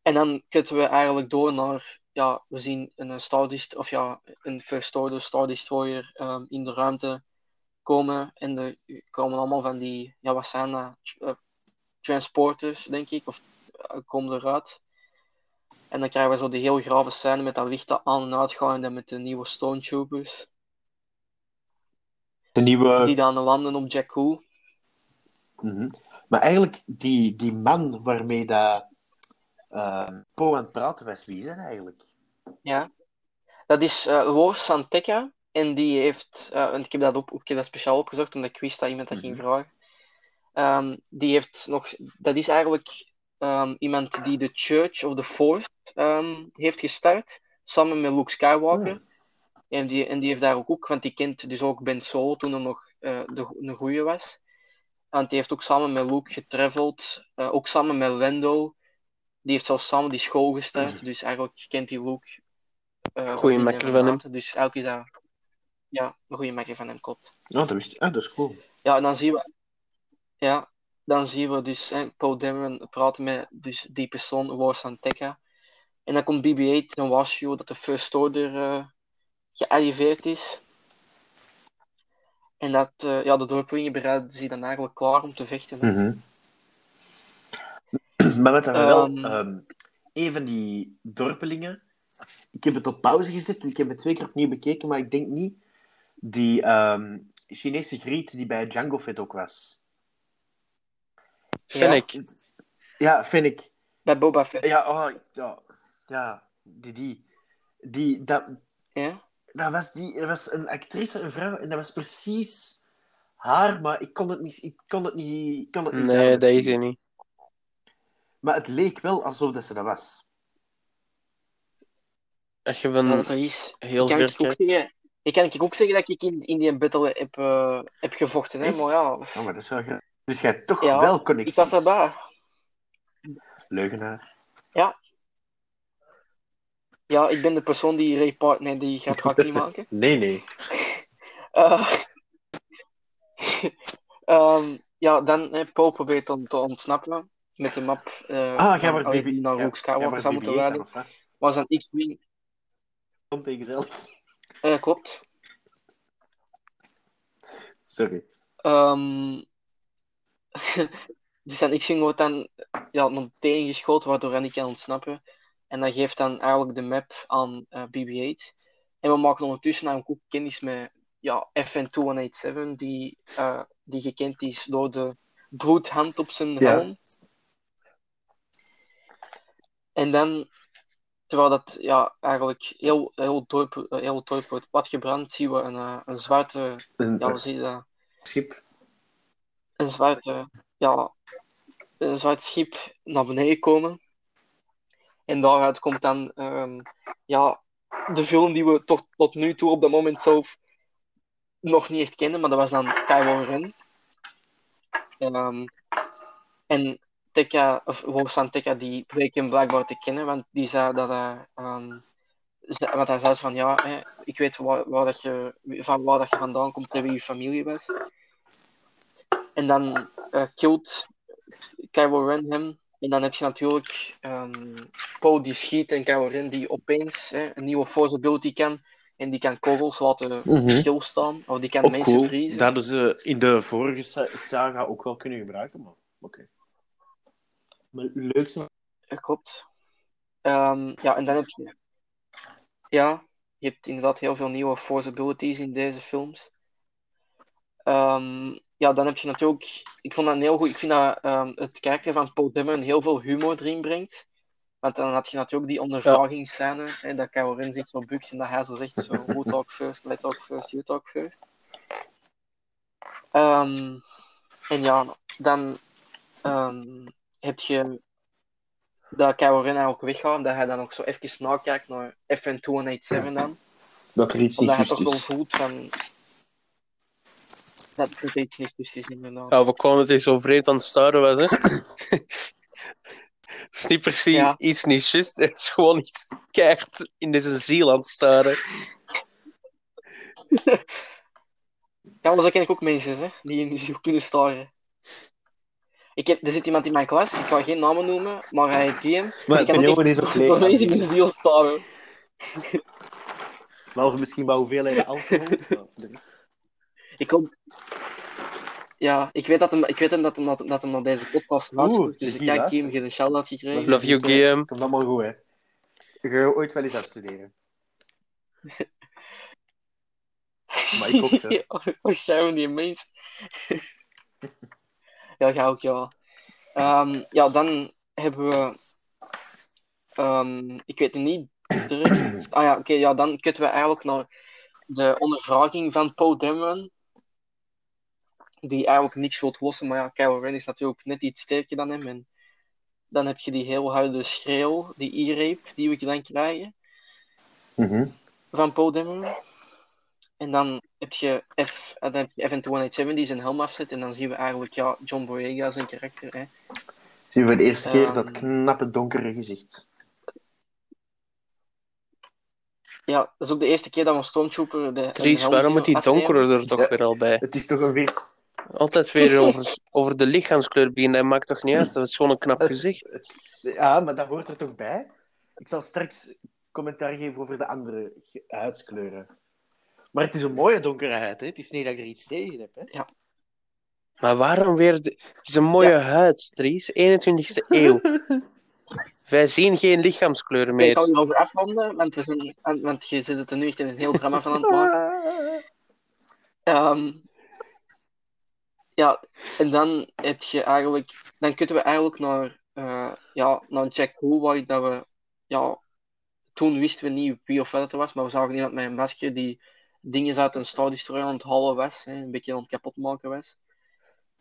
En dan kutten we eigenlijk door naar, ja, we zien een Star Dest of ja, een First Order Star Destroyer ehm, in de ruimte komen. En er komen allemaal van die, ja, wat zijn dat? Eh, transporters, denk ik, of eh, komen eruit. En dan krijgen we zo die heel grave scène met dat licht dat aan en uit gaan en dan met de nieuwe Stormtroopers. De nieuwe... Die dan landen op Jakku. Mhm. Maar eigenlijk, die, die man waarmee dat, uh, Poe aan het praten was, wie is dat eigenlijk? Ja. Dat is eh Lor Santeca. En die heeft, eh, en ik heb dat, op, ik heb dat speciaal opgezocht omdat ik wist dat iemand dat ging Mhm. vragen. Ehm, die heeft nog, dat is eigenlijk ehm, iemand die de Church of the Force ehm, heeft gestart, samen met Luke Skywalker. Hmm. En, die, en die heeft daar ook, ook, want die kent dus ook Ben Solo toen hij nog eh, de, een goeie was. Want die heeft ook samen met Luke getraveld, ook samen met Lando. Die heeft zelfs samen die school gestart, dus eigenlijk kent die Luke. eh, Goeie ook makker van hem. Dus elke is dat ja, een goede makker van hem, klopt. Oh, dat wist ik. Ah, dat is cool. Ja, en dan zien we, ja, dan zien we dus hè, Paul Dameron praten met dus die persoon, War Santeca. En dan komt BB-8 en waarschuwen dat de First Order eh, gearriveerd is. En dat eh, ja, de dorpelingen bereiden zich dan eigenlijk klaar om te vechten. Mhm. Maar met dan wel, Ehm. ehm, een van die dorpelingen. Ik heb het op pauze gezet en ik heb het twee keer opnieuw bekeken, maar ik denk niet die ehm, Chinese griet die bij Django Fett ook was. Vind Ja. ik. Ja, vind ik. Bij Boba Fett. Ja, oh, ja, ja, die, die, die dat, Ja? dat was die, er was een actrice, een vrouw, en dat was precies haar, maar ik kon het niet, ik kon het niet, ik kon het niet Nee, dat is hij niet. Maar het leek wel alsof dat ze dat was. Als je Ja, van dat is. heel ik kan ver ik ook zeggen, ik kan ik ook zeggen dat ik in, in die battle heb, eh, heb gevochten. Hè? Echt? Maar ja, Oh, maar dat is wel. Dus jij toch Ja, wel connecties. ik was daarbij. Leugenaar. Ja, ik ben de persoon die Ray Park... Nee, die grap ga ik niet maken. Nee, nee. <laughs> <laughs> Ehm, ja, dan heb Paul probeert dan te ontsnappen met de map. eh, Ah, jij van- BB die naar Skywalker zou moeten BB-8 leiden. dan? Was een X-Wing. Kom tegen zelf. Eh, klopt. Sorry. Ehm <laughs> dus zijn X-Wing wordt dan ja, naar tegengeschoten, waardoor hij niet kan ontsnappen. En dat geeft dan eigenlijk de map aan eh, BB-8. En we maken ondertussen ook kennis met ja, FN2187, die, eh, die gekend is door de bloedhand op zijn Ja. En dan, terwijl dat ja, eigenlijk heel, heel, dorp, eh, heel dorp wordt platgebrand, zien we een, eh, een zwarte, Een ja, hoe zie je dat? schip. een zwart, eh, ja, een zwart schip naar beneden komen. En daaruit komt dan ehm, ja, de film die we tot, tot nu toe op dat moment zelf nog niet echt kennen, maar dat was dan Kylo Ren. Ehm, en Tekka, of Wolfsan Tekka, die bleek hem blijkbaar te kennen, want die zei dat hij, ehm, ze- want hij zei van ja, hè, ik weet waar, waar dat je, van waar dat je vandaan komt en wie je familie was. En dan eh killt Kylo Ren hem. En dan heb je natuurlijk ehm Poe die schiet en Kylo Ren die opeens hè, een nieuwe force ability kan. En die kan kogels laten Mhm. stilstaan. Of die kan mensen cool. vriezen. Dat hadden ze in de vorige sa- saga ook wel kunnen gebruiken, maar oké. Leuk zo. Ja, klopt. Ehm, ja, en dan heb je... Ja, je hebt inderdaad heel veel nieuwe force abilities in deze films. Ehm, ja, dan heb je natuurlijk... Ik vond dat heel goed. Ik vind dat ehm, het karakter van Paul Dameron heel veel humor erin brengt. Want dan had je natuurlijk die ondervragingsscène, hè, dat Ren zich zo bukt en dat hij zo zegt, zo, who talk first, let talk first, you talk first. En ja, dan heb je dat Kylo Ren eigenlijk weggaat, dat hij dan ook zo even nakijkt naar FN287 dan. Dat er iets niet Omdat hij juist toch wel is. voelt van... Dat het iets niet juist is, inderdaad. Ja, we kwamen het hier zo vreemd aan het staren was, hè. <laughs> Het is niet precies Ja. iets niet juist. Het is gewoon iets keihard in deze ziel aan het staren. Ja, maar zo ken ik ook mensen, hè, die in de ziel kunnen staren. Ik heb, er zit iemand in mijn klas, ik ga geen namen noemen, maar hij heet DM. Maar ik kan ook ook door leeg. mensen in de ziel staren. Behalve misschien wel hoeveelheid alcohol. Ik hoop... Ja, ik weet, dat hem, ik weet hem dat, hem, dat, dat hem naar deze podcast luistert, dus ik kijk hem geen shout-out gekregen. Love you, Guillaume. Komt allemaal goed, hè. Je gaat ooit wel eens afstuderen. Maar ik ook, zo. Ja, Wat jij die mens. <laughs> ja, ga ook, ja. Ehm, ja, dan hebben we... ehm, ik weet het niet direct... <clears throat> Ah ja, oké, ja, dan kunnen we eigenlijk naar de ondervraging van Poe Dameron. Die eigenlijk niks wil lossen, maar ja, Kylo Ren is natuurlijk net iets sterker dan hem. En dan heb je die heel harde schreeuw, die e-rape, die we dan krijgen Mhm. van Poe Dameron. En dan heb je, F, eh, dan heb je FN287 die zijn helm afzet. En dan zien we eigenlijk ja, John Boyega zijn karakter. Hè. Zien we voor de eerste keer Ehm. dat knappe donkere gezicht. Ja, dat is ook de eerste keer dat we een Stormtrooper de, Dries, waarom moet die donkere er toch Ja. weer al bij? Het is toch een veer... Altijd weer over, over de lichaamskleur beginnen, dat maakt toch niet uit? Dat is gewoon een knap gezicht. Ja, maar dat hoort er toch bij? ik zal straks commentaar geven over de andere huidskleuren. Maar het is een mooie donkere huid, hè? Het is niet dat ik er iets tegen heb, hè? Maar waarom weer... De... Het is een mooie huid, Dries. 21ste <laughs> eeuw. Wij zien geen lichaamskleuren Ik ga meer. erover afronden, want, we zijn, want- want je zit het er nu echt in een heel drama van aan het maken. <laughs> Ehm, ja, en dan heb je eigenlijk... Dan kunnen we eigenlijk naar, eh, ja, naar Jack Hoolwhite, dat we... Ja, toen wisten we niet wie of wat het was, maar we zagen iemand met een masker die dingen uit een Star Destroyer aan het halen was, hè, een beetje aan het kapotmaken was.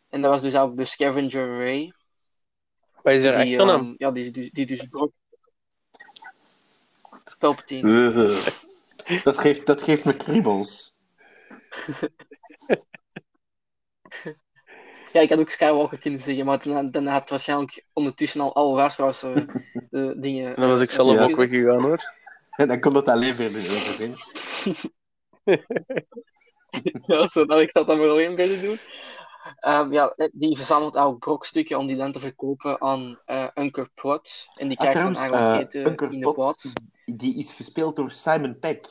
En dat was dus ook de Scavenger Ray. Wat is er Die, echt van hem? ehm, ja, die, die, die dus. Palpatine. <laughs> Dat geeft, dat geeft me kriebels. <laughs> Ja, ik had ook Skywalker kunnen zeggen, maar dan, dan had waarschijnlijk ondertussen al alle luisteraars eh, <laughs> de dingen... En dan was ik zelf Ja. ook weggegaan, hoor. En dan komt het alleen verder over. <laughs> Ja, zo, nou, ik dat maar alleen verder doen. Ehm, ja, die verzamelt ook brokstukken om die dan te verkopen aan eh Unker Plot. En die Ah, krijgt dan eigenlijk eh, eten in de Pot, die is gespeeld door Simon Peck.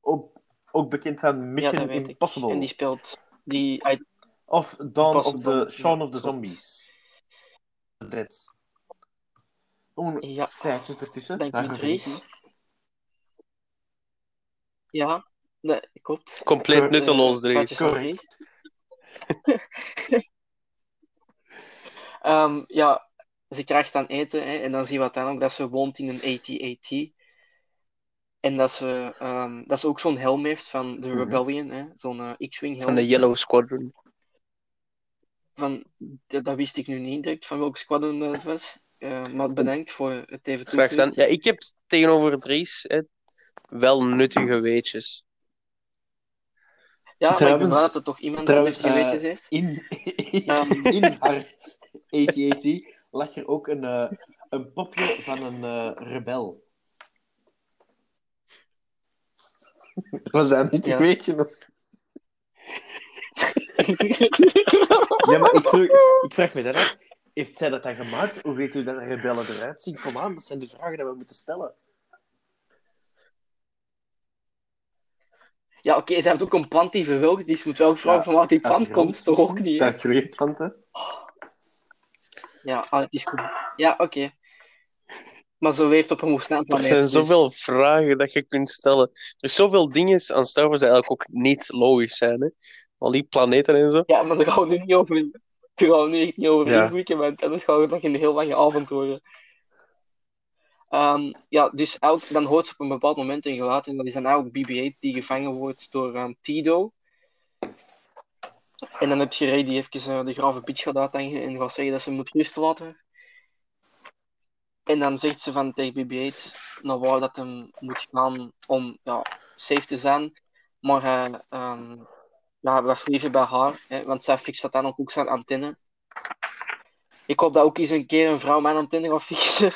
Ook, ook bekend van Ja, Mission dat weet ik. Impossible. En die speelt... Die, uit- Of Dawn of Impossible, the Shaun ja, of the. Zombies. Dead. Oeh, Ja. feitjes ertussen. Dank u, Daarvoor ben ik Dries. hier. Ja, dat klopt. Compleet nutteloos. <laughs> Dries. Ehm, ja, ze krijgt dan eten hè, en dan zien we uiteindelijk dat ze woont in een AT-AT. En dat ze, ehm, dat ze ook zo'n helm heeft van de Mhm. Rebellion, hè, zo'n eh, X-Wing helm. Van de Yellow Squadron. Van, dat, dat wist ik nu niet direct van welk squadron dat het was. Eh, maar bedankt voor het even toe Graag te gedaan. lichten. Ja, ik heb tegenover Dries hè, wel nuttige weetjes. Ja, maar ik ben Trouwens- blij dat er toch iemand trouwens, die nuttige weetjes eh, heeft. In, <laughs> Ehm. in haar AT-AT lag er ook een, eh, een popje van een eh, rebel. Was dat niet? Ja. Ik weet je nog. <laughs> Ja, maar ik, vroeg, ik vraag me dat af. Heeft zij dat dan gemaakt? Hoe weet u dat de rebellen eruit zien? Kom aan, dat zijn de vragen die we moeten stellen. Ja, oké, ze heeft ook een plant die verwelkt is. Je moet wel vragen Ja, van waar die plant komt, toch ook niet, hè? Dat groeit planten. Ja, ah, het is goed. Ja, oké. Maar ze leeft op een woestijn Er planeet. zijn dus- zoveel vragen dat je kunt stellen. Er is zoveel dingen aan Star Wars die eigenlijk ook niet logisch zijn. Hè? Al die planeten en zo. Ja, maar daar gaan we nu niet over, daar gaan we nu echt niet over Ja. inblikken, want anders gaan we nog een heel lange avond worden. Ehm, ja, dus elk, dan hoort ze op een bepaald moment geluid en dat is dan eigenlijk BB-8 die gevangen wordt door ehm, Tido. En dan heb je Ray die even eh, de grave pitch gaat uithangen en gaat zeggen dat ze moet rust laten. En dan zegt ze van tegen BB-8 naar waar dat hem moet gaan om ja, safe te zijn. Maar hij ehm, ja, hij blijft liever bij haar, hè, want zij fixt dat dan ook zijn antenne. Ik hoop dat ook eens een keer een vrouw mijn antenne <laughs> gaat fixen.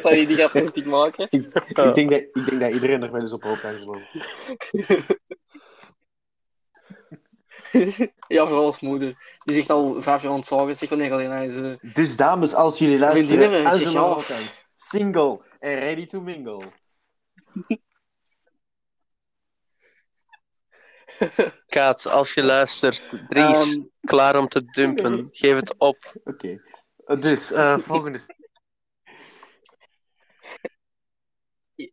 Zou je die rustig maken? Ik, ik, denk dat, ik denk dat iedereen er wel eens op hoopt, Angelo. <laughs> ja, vooral als moeder. Die zegt al vijf jaar ontzagen. Zeg wanneer alleen hij is. eh, Dus dames, als jullie luisteren, Angelo. Rottens, single en ready to mingle. Kaat, als je luistert. Dries, ehm, klaar om te dumpen. <laughs> Geef het op. Oké. Dus, eh, <laughs> volgende.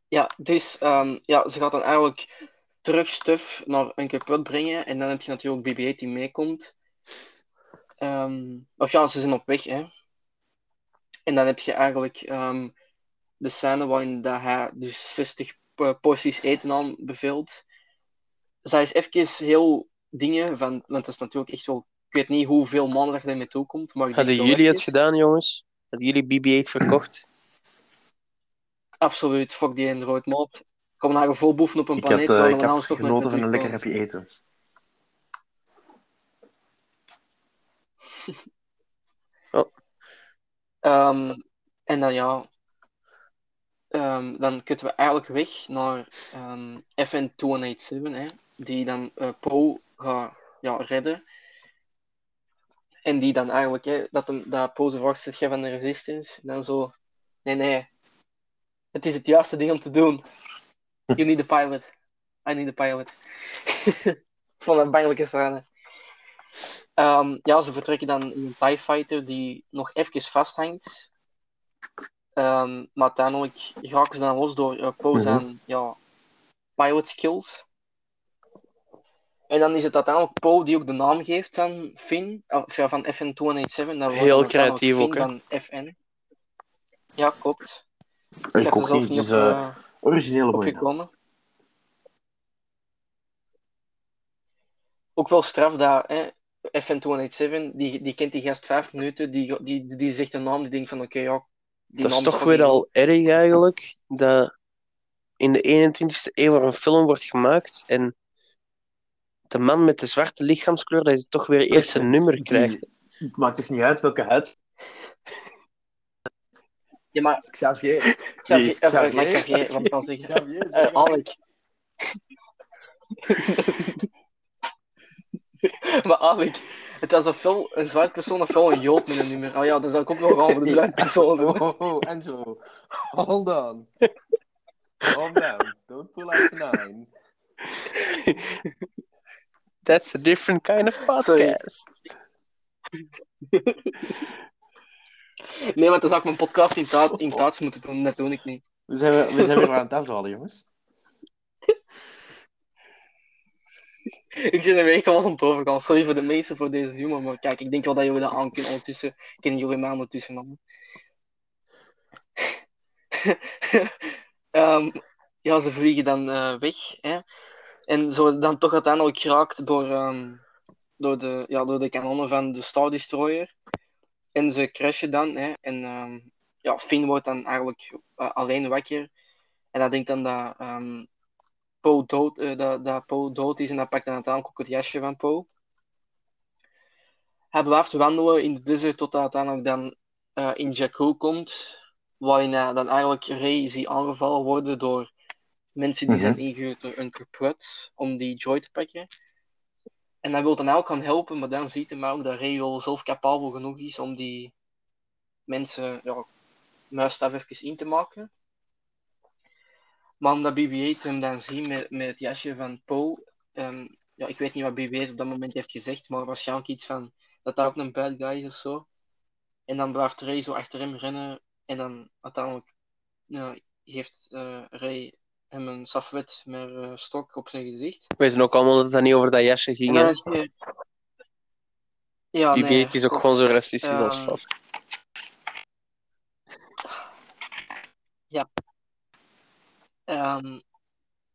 ja, dus ehm, ja, ze gaat dan eigenlijk terug stuff naar een kapot brengen. En dan heb je natuurlijk BB-8 die meekomt. Ehm of ja, ze zijn op weg, hè. En dan heb je eigenlijk ehm, de scène waarin dat hij dus 60 po- porties eten aan beveelt. Zij is even heel dingen van, want dat is natuurlijk echt wel. Ik weet niet hoeveel maanden dat je ermee toekomt, maar ik denk Hadden jullie het gedaan, jongens? Hadden jullie BB-8 verkocht? Absoluut, fuck die in de roodmaat. Kom naar een vol boeven op een Ik had, planeet eh, waar ik we had anders toch nooit genoten van een lekker happy eten. <laughs> Ehm, en dan ja, ehm, dan kunnen we eigenlijk weg naar ehm, FN-287, hè, die dan eh Poe gaat ja, redden. En die dan eigenlijk, hè, dat, hem, dat Poe de vraag "Jij van de Resistance? En dan zo, Nee, nee. Het is het juiste ding om te doen. You need a pilot. I need a pilot. <laughs> Dat een bangelijke scène. Ehm, ja, ze vertrekken dan in een TIE Fighter die nog even vasthangt. Ehm, maar uiteindelijk geraken ze dan los door uh, Poe zijn ja, pilot skills. En dan is het uiteindelijk Poe die ook de naam geeft van Finn, of ja, van FN287. Dat wordt Heel creatief ook, hè? Van FN. Ja, klopt. Ik er zelf niet, dus op, eh, originele opgekomen. Ook wel straf dat hè, FN287, die, die kent die gast vijf minuten, die, die, die zegt een naam, die denkt van oké, ja, die Dat is toch weer al erg eigenlijk, dat in de 21ste eeuw er een film wordt gemaakt en de man met de zwarte lichaamskleur, dat hij toch weer eerst een nummer Die- krijgt. Het maakt toch niet uit welke huid. Ja, maar Xavier. Xavier, Nee, eh, maar Xavier, wat zeggen. Xavier, Eh, Alec. maar Alec, het was ofwel een zwart persoon ofwel een jood met een nummer. Oh ja, dan zou ik ook nog gaan voor de zwarte persoon. Oh, oh, oh, Angelo. Hold on. Calm down. Don't pull out the nine. That's a different kind of <laughs> podcast. <laughs> Nee, want dan zou ik mijn podcast in, taal, in Duits moeten doen. Dat doe ik niet. We zijn, we zijn weer aan het afdwalen, jongens. <laughs> Ik zit er echt wel aan het overgaan. Sorry voor de meesten voor deze humor, maar kijk, ik denk wel dat jullie dat aan kunnen ondertussen. Kennen jullie mij ondertussen, man. Ehm, ja, ze vliegen dan eh, weg. Hè? En zo dan toch uiteindelijk geraakt door, ehm, door, de, ja, door de kanonnen van de Star Destroyer. En ze crashen dan. Hè? En ehm, ja, Finn wordt dan eigenlijk eh, alleen wakker. En dat denkt dan dat ehm, Poe dood, eh, dat, dat Poe dood is en dat pakt dan uiteindelijk ook het jasje van Poe. Hij blijft wandelen in de desert tot hij uiteindelijk dan eh, in Jakku komt, waarin hij dan eigenlijk ziet aangevallen worden door mensen die Mhm. zijn ingehuurd door een corporate om die joy te pakken. En hij wil dan ook gaan helpen, maar dan ziet hij maar ook dat Rey wel zelf capabel genoeg is om die mensen ja, muisstaf even in te maken. Maar omdat BB-8 hem dan ziet met, met het jasje van Poe, ehm, ja, ik weet niet wat BB-8 op dat moment heeft gezegd, maar waarschijnlijk iets van dat dat ook een bad guy is of zo. En dan blijft Ray zo achter hem rennen en dan uiteindelijk ja, geeft eh Ray hem een safwet met eh, stok op zijn gezicht. We weten ook allemaal dat het niet over dat jasje En ging. dan is. Ja, Die nee, BB-8 is ook klopt. gewoon zo racistisch als Ehm, fuck. Ehm,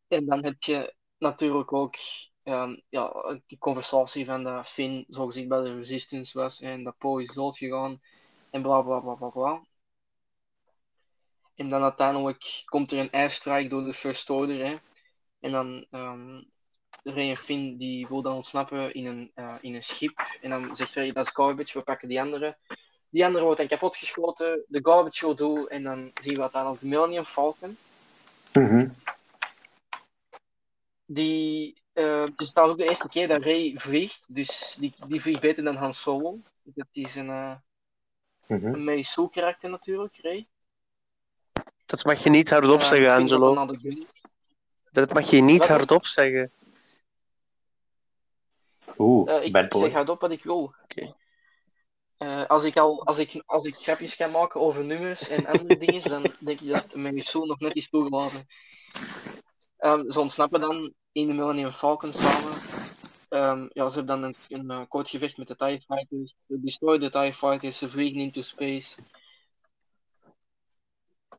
en dan heb je natuurlijk ook ehm, ja, een conversatie van dat Finn zogezegd bij de Resistance was en dat Poe is doodgegaan en bla bla bla bla bla. En dan uiteindelijk komt er een airstrike door de First Order. Hè? En dan ehm Rey en Finn die wil dan ontsnappen in een, eh, in een schip. En dan zegt Rey dat is garbage, we pakken die andere. Die andere wordt dan kapotgeschoten, de garbage will do. En dan zien we uiteindelijk de Millennium Falcon. Mhm. Die, eh, het is trouwens ook de eerste keer dat Ray vliegt, dus die, die vliegt beter dan Han Solo. Dat is een, eh Mhm. een Meisu karakter natuurlijk, Ray. Dat mag je niet hardop zeggen, Angelo. Dat mag je niet Wat? hardop zeggen. Oeh, Eh, ik bad boy. zeg hardop wat ik wil. Oké. Eh, als, ik al, als, ik, als ik grapjes kan maken over nummers en andere <laughs> dingen, dan denk ik dat Meisu nog net is toegelaten. Ehm, ze ontsnappen dan in de Millennium Falcon samen. Ehm, ja, ze hebben dan een, een eh, kort gevecht met de TIE Fighters. Ze destroy de TIE Fighters, ze vliegen into space.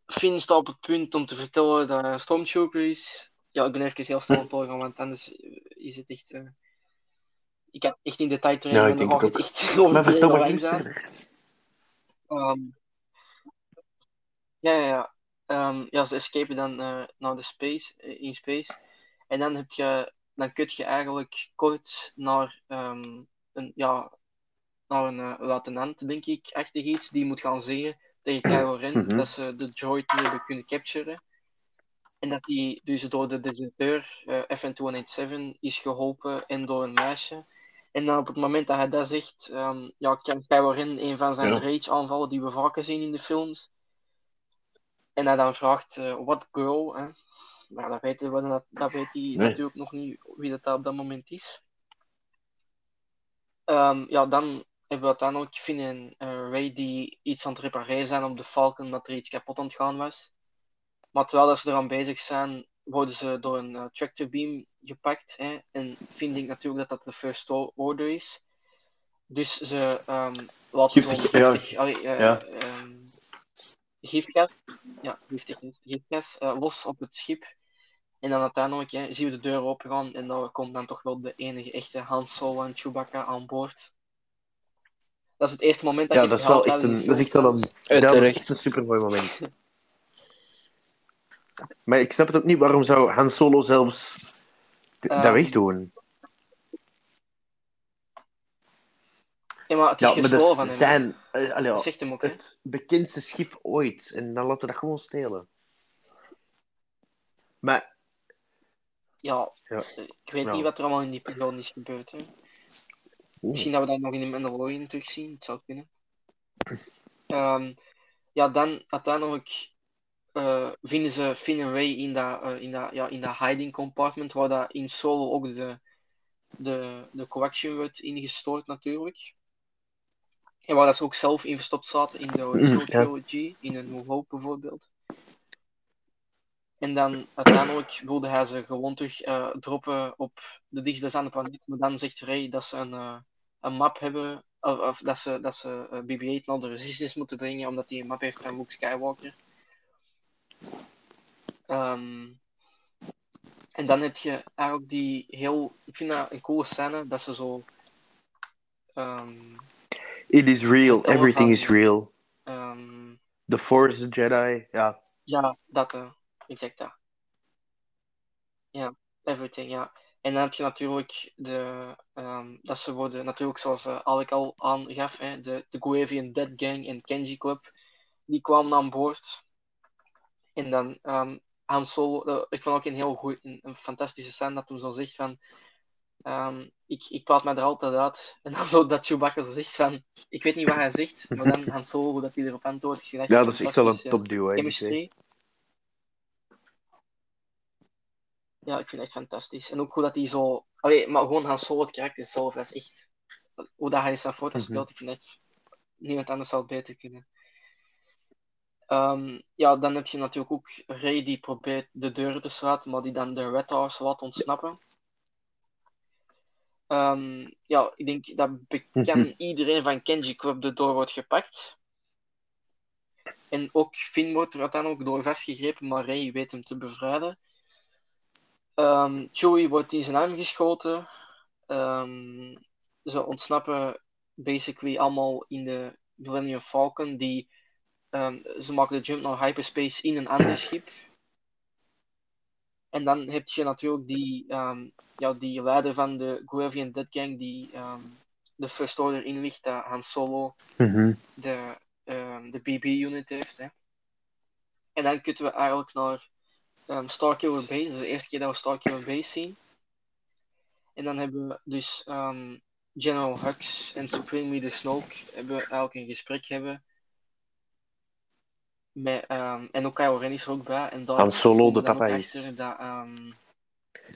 Finn staat op het punt om te vertellen dat Stormtrooper is. Ja, ik ben even heel snel doorgaan, want anders is het echt... eh, Ik kan echt in detail treden, Ja, en ik denk het ook. echt <laughs> over Maar vertel maar niet. Ehm, ja, ja, ja. Ehm, ja, ze escapen dan eh, naar de space, eh, in space. En dan heb je, dan kun je eigenlijk kort naar ehm, een, ja, naar een luitenant, denk ik, achtig iets, die moet gaan zeggen tegen Kylo Ren Mhm. dat ze de droid niet hebben kunnen capturen. En dat die dus door de deserteur eh FN287 is geholpen en door een meisje. En dan op het moment dat hij dat zegt, ehm, ja, kan Kylo Ren een van zijn Ja. rage aanvallen die we vaker zien in de films. en hij dan vraagt, eh what girl? Hè? Maar dat weet, hij, dat, dat weet hij Nee. natuurlijk nog niet wie dat op dat moment is. Ehm, ja, dan hebben we uiteindelijk Finn en eh, Ray die iets aan het repareren zijn op de Falcon, dat er iets kapot aan het gaan was. Maar terwijl dat ze eraan bezig zijn, worden ze door een eh, tractor beam gepakt. Hè? En Finn denkt natuurlijk dat dat de First Order is. Dus ze ehm laten Giftig, zo'n ja. giftig, allee, Ja. gifgas, ja, giftig, gifgas los op het schip. En dan uiteindelijk hè, zien we de deur opengaan en dan komt dan toch wel de enige echte Han Solo en Chewbacca aan boord. Dat is het eerste moment dat Ja, je dat is wel echt een, dat is echt wel een, ja, dat is echt een supermooi moment. <laughs> Maar ik snap het ook niet, waarom zou Han Solo zelfs dat Ehm, wegdoen? Ja, maar het is Ja, maar dat van hem. zijn, eh, allee, Dat zegt hem ook, het bekendste schip ooit. En dan laten we dat gewoon stelen. Maar, Ja, Ja. ik weet Ja. niet wat er allemaal in die periode is gebeurd. Hè. Oeh, Misschien dat we dat nog in de Mandalorian terugzien. Het zou kunnen. Ehm, ja, dan uiteindelijk eh, vinden ze Finn en Ray in dat, eh, in dat, ja, in dat hiding compartment, waar dat in Solo ook de, de, de collection werd ingestoord natuurlijk. En waar dat ze ook zelf in verstopt zaten in de original Ja. trilogy, in een New Hope bijvoorbeeld. En dan uiteindelijk wilde hij ze gewoon terug eh, droppen op de dichtstbijzijnde planeet. Maar dan zegt Ray dat ze een, een map hebben, of, of dat ze, dat ze eh, BB-8 naar de Resistance moeten brengen, omdat hij een map heeft van Luke Skywalker. Ehm, en dan heb je eigenlijk die heel... Ik vind dat een coole scène, dat ze zo... ehm, it is real, everything van- is real. ehm, The Force, the Jedi, ja. Ja, dat, eh, exact dat. Ja, everything, ja. En dan heb je natuurlijk de, ehm, dat ze worden, natuurlijk zoals eh Alec al aangaf, hè, de, de Guavian Dead Gang en Kenji Club, die kwamen aan boord. En dan Han Solo, eh, ik vond ook een heel goed, een, een fantastische scène dat hem zo zegt van, ehm, ik, ik praat mij er altijd uit. <laughs> En dan zo dat Chewbacca zo zegt van, ik weet niet wat hij zegt, maar dan Han Solo, dat hij erop antwoordt. Ja, dat is echt wel een topduo, chemistry. Ja, ik vind het echt fantastisch. En ook hoe dat hij zo... Allee, maar gewoon Han Solo, het karakter zelf, dat is echt... Hoe dat hij zijn foto Mhm. speelt, ik vind echt... Niemand anders zal het beter kunnen. Ehm, ja, dan heb je natuurlijk ook Rey die probeert de deuren te sluiten, maar die dan de Red House laat ontsnappen. Ehm, ja, ik denk dat bekend Mhm. iedereen van Kenji Club erdoor wordt gepakt. En ook Finn wordt er uiteindelijk door vastgegrepen, maar Rey weet hem te bevrijden. Ehm Chewie wordt in zijn arm geschoten. Ehm, ze ontsnappen basically allemaal in de Millennium Falcon. Die, ehm, ze maken de jump naar hyperspace in een ander <clears throat> schip. En dan heb je natuurlijk die, ja, die leider van de Guavian Dead Gang die de First Order inlicht, dat Han Solo Mhm. de, de BB-unit heeft. Hè. En dan kunnen we eigenlijk naar ehm Starkiller Base. Dat is de eerste keer dat we Starkiller Base zien. En dan hebben we dus ehm, General Hux en Supreme Leader Snoke hebben eigenlijk een gesprek hebben. Met, ehm, en ook Kylo Ren is er ook bij. En daar Han Solo, de dan papa is. dat,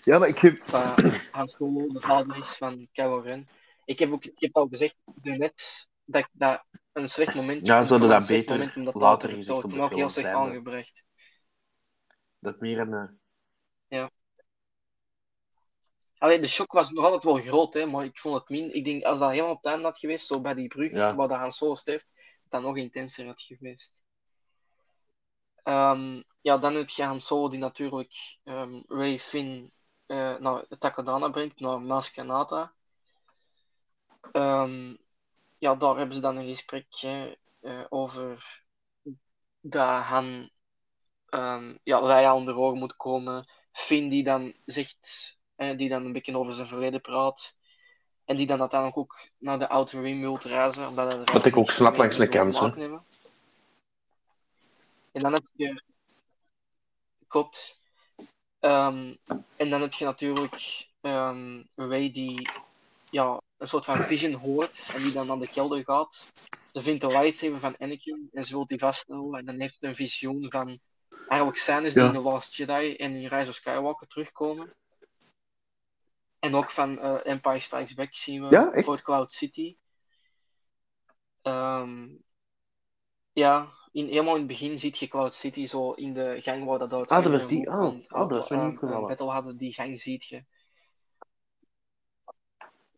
Ja, maar ik heb... dat Han Solo de vader is van Kylo Ren. Ik heb, ook, ik heb al gezegd net dat ik dat een slecht moment Ja, zouden dat beter moment later te gezegd op de het ook heel slecht aangebracht. Dat meer een... eh, Allee, de shock was nog altijd wel groot, hè, maar ik vond het min. Ik denk, als dat helemaal op het einde had geweest, zo bij die brug, Ja. waar dat Han Solo sterft, dat dat nog intenser had geweest. Ehm, ja, dan heb je Han Solo die natuurlijk ehm, Ray Finn eh, naar Takodana brengt, naar Maz Kanata. Ehm, ja, daar hebben ze dan een gesprekje eh, over dat Han ehm ja, Leia onder ogen moet komen. Finn die dan zegt, eh, die dan een beetje over zijn verleden praat. En die dan uiteindelijk ook naar de Outer Rim wil reizen. Wat ik ook snap langs de kant. En dan heb je... Klopt. Ehm, en dan heb je natuurlijk ehm Ray die ja, een soort van vision hoort en die dan naar de kelder gaat. ze vindt de lightsaber van Anakin en ze wil die vasthouden. En dan heeft ze een visioen van eigenlijk scènes die Ja. in The Last Jedi en in Rise of Skywalker terugkomen. En ook van eh, Empire Strikes Back zien we Ja, echt? Cloud City. Ehm, ja, in, helemaal in het begin ziet je Cloud City zo in de gang waar dat uit Ah, dat was die- oh, oh, dat was niet een opgevallen. battle hadden, die gang ziet je.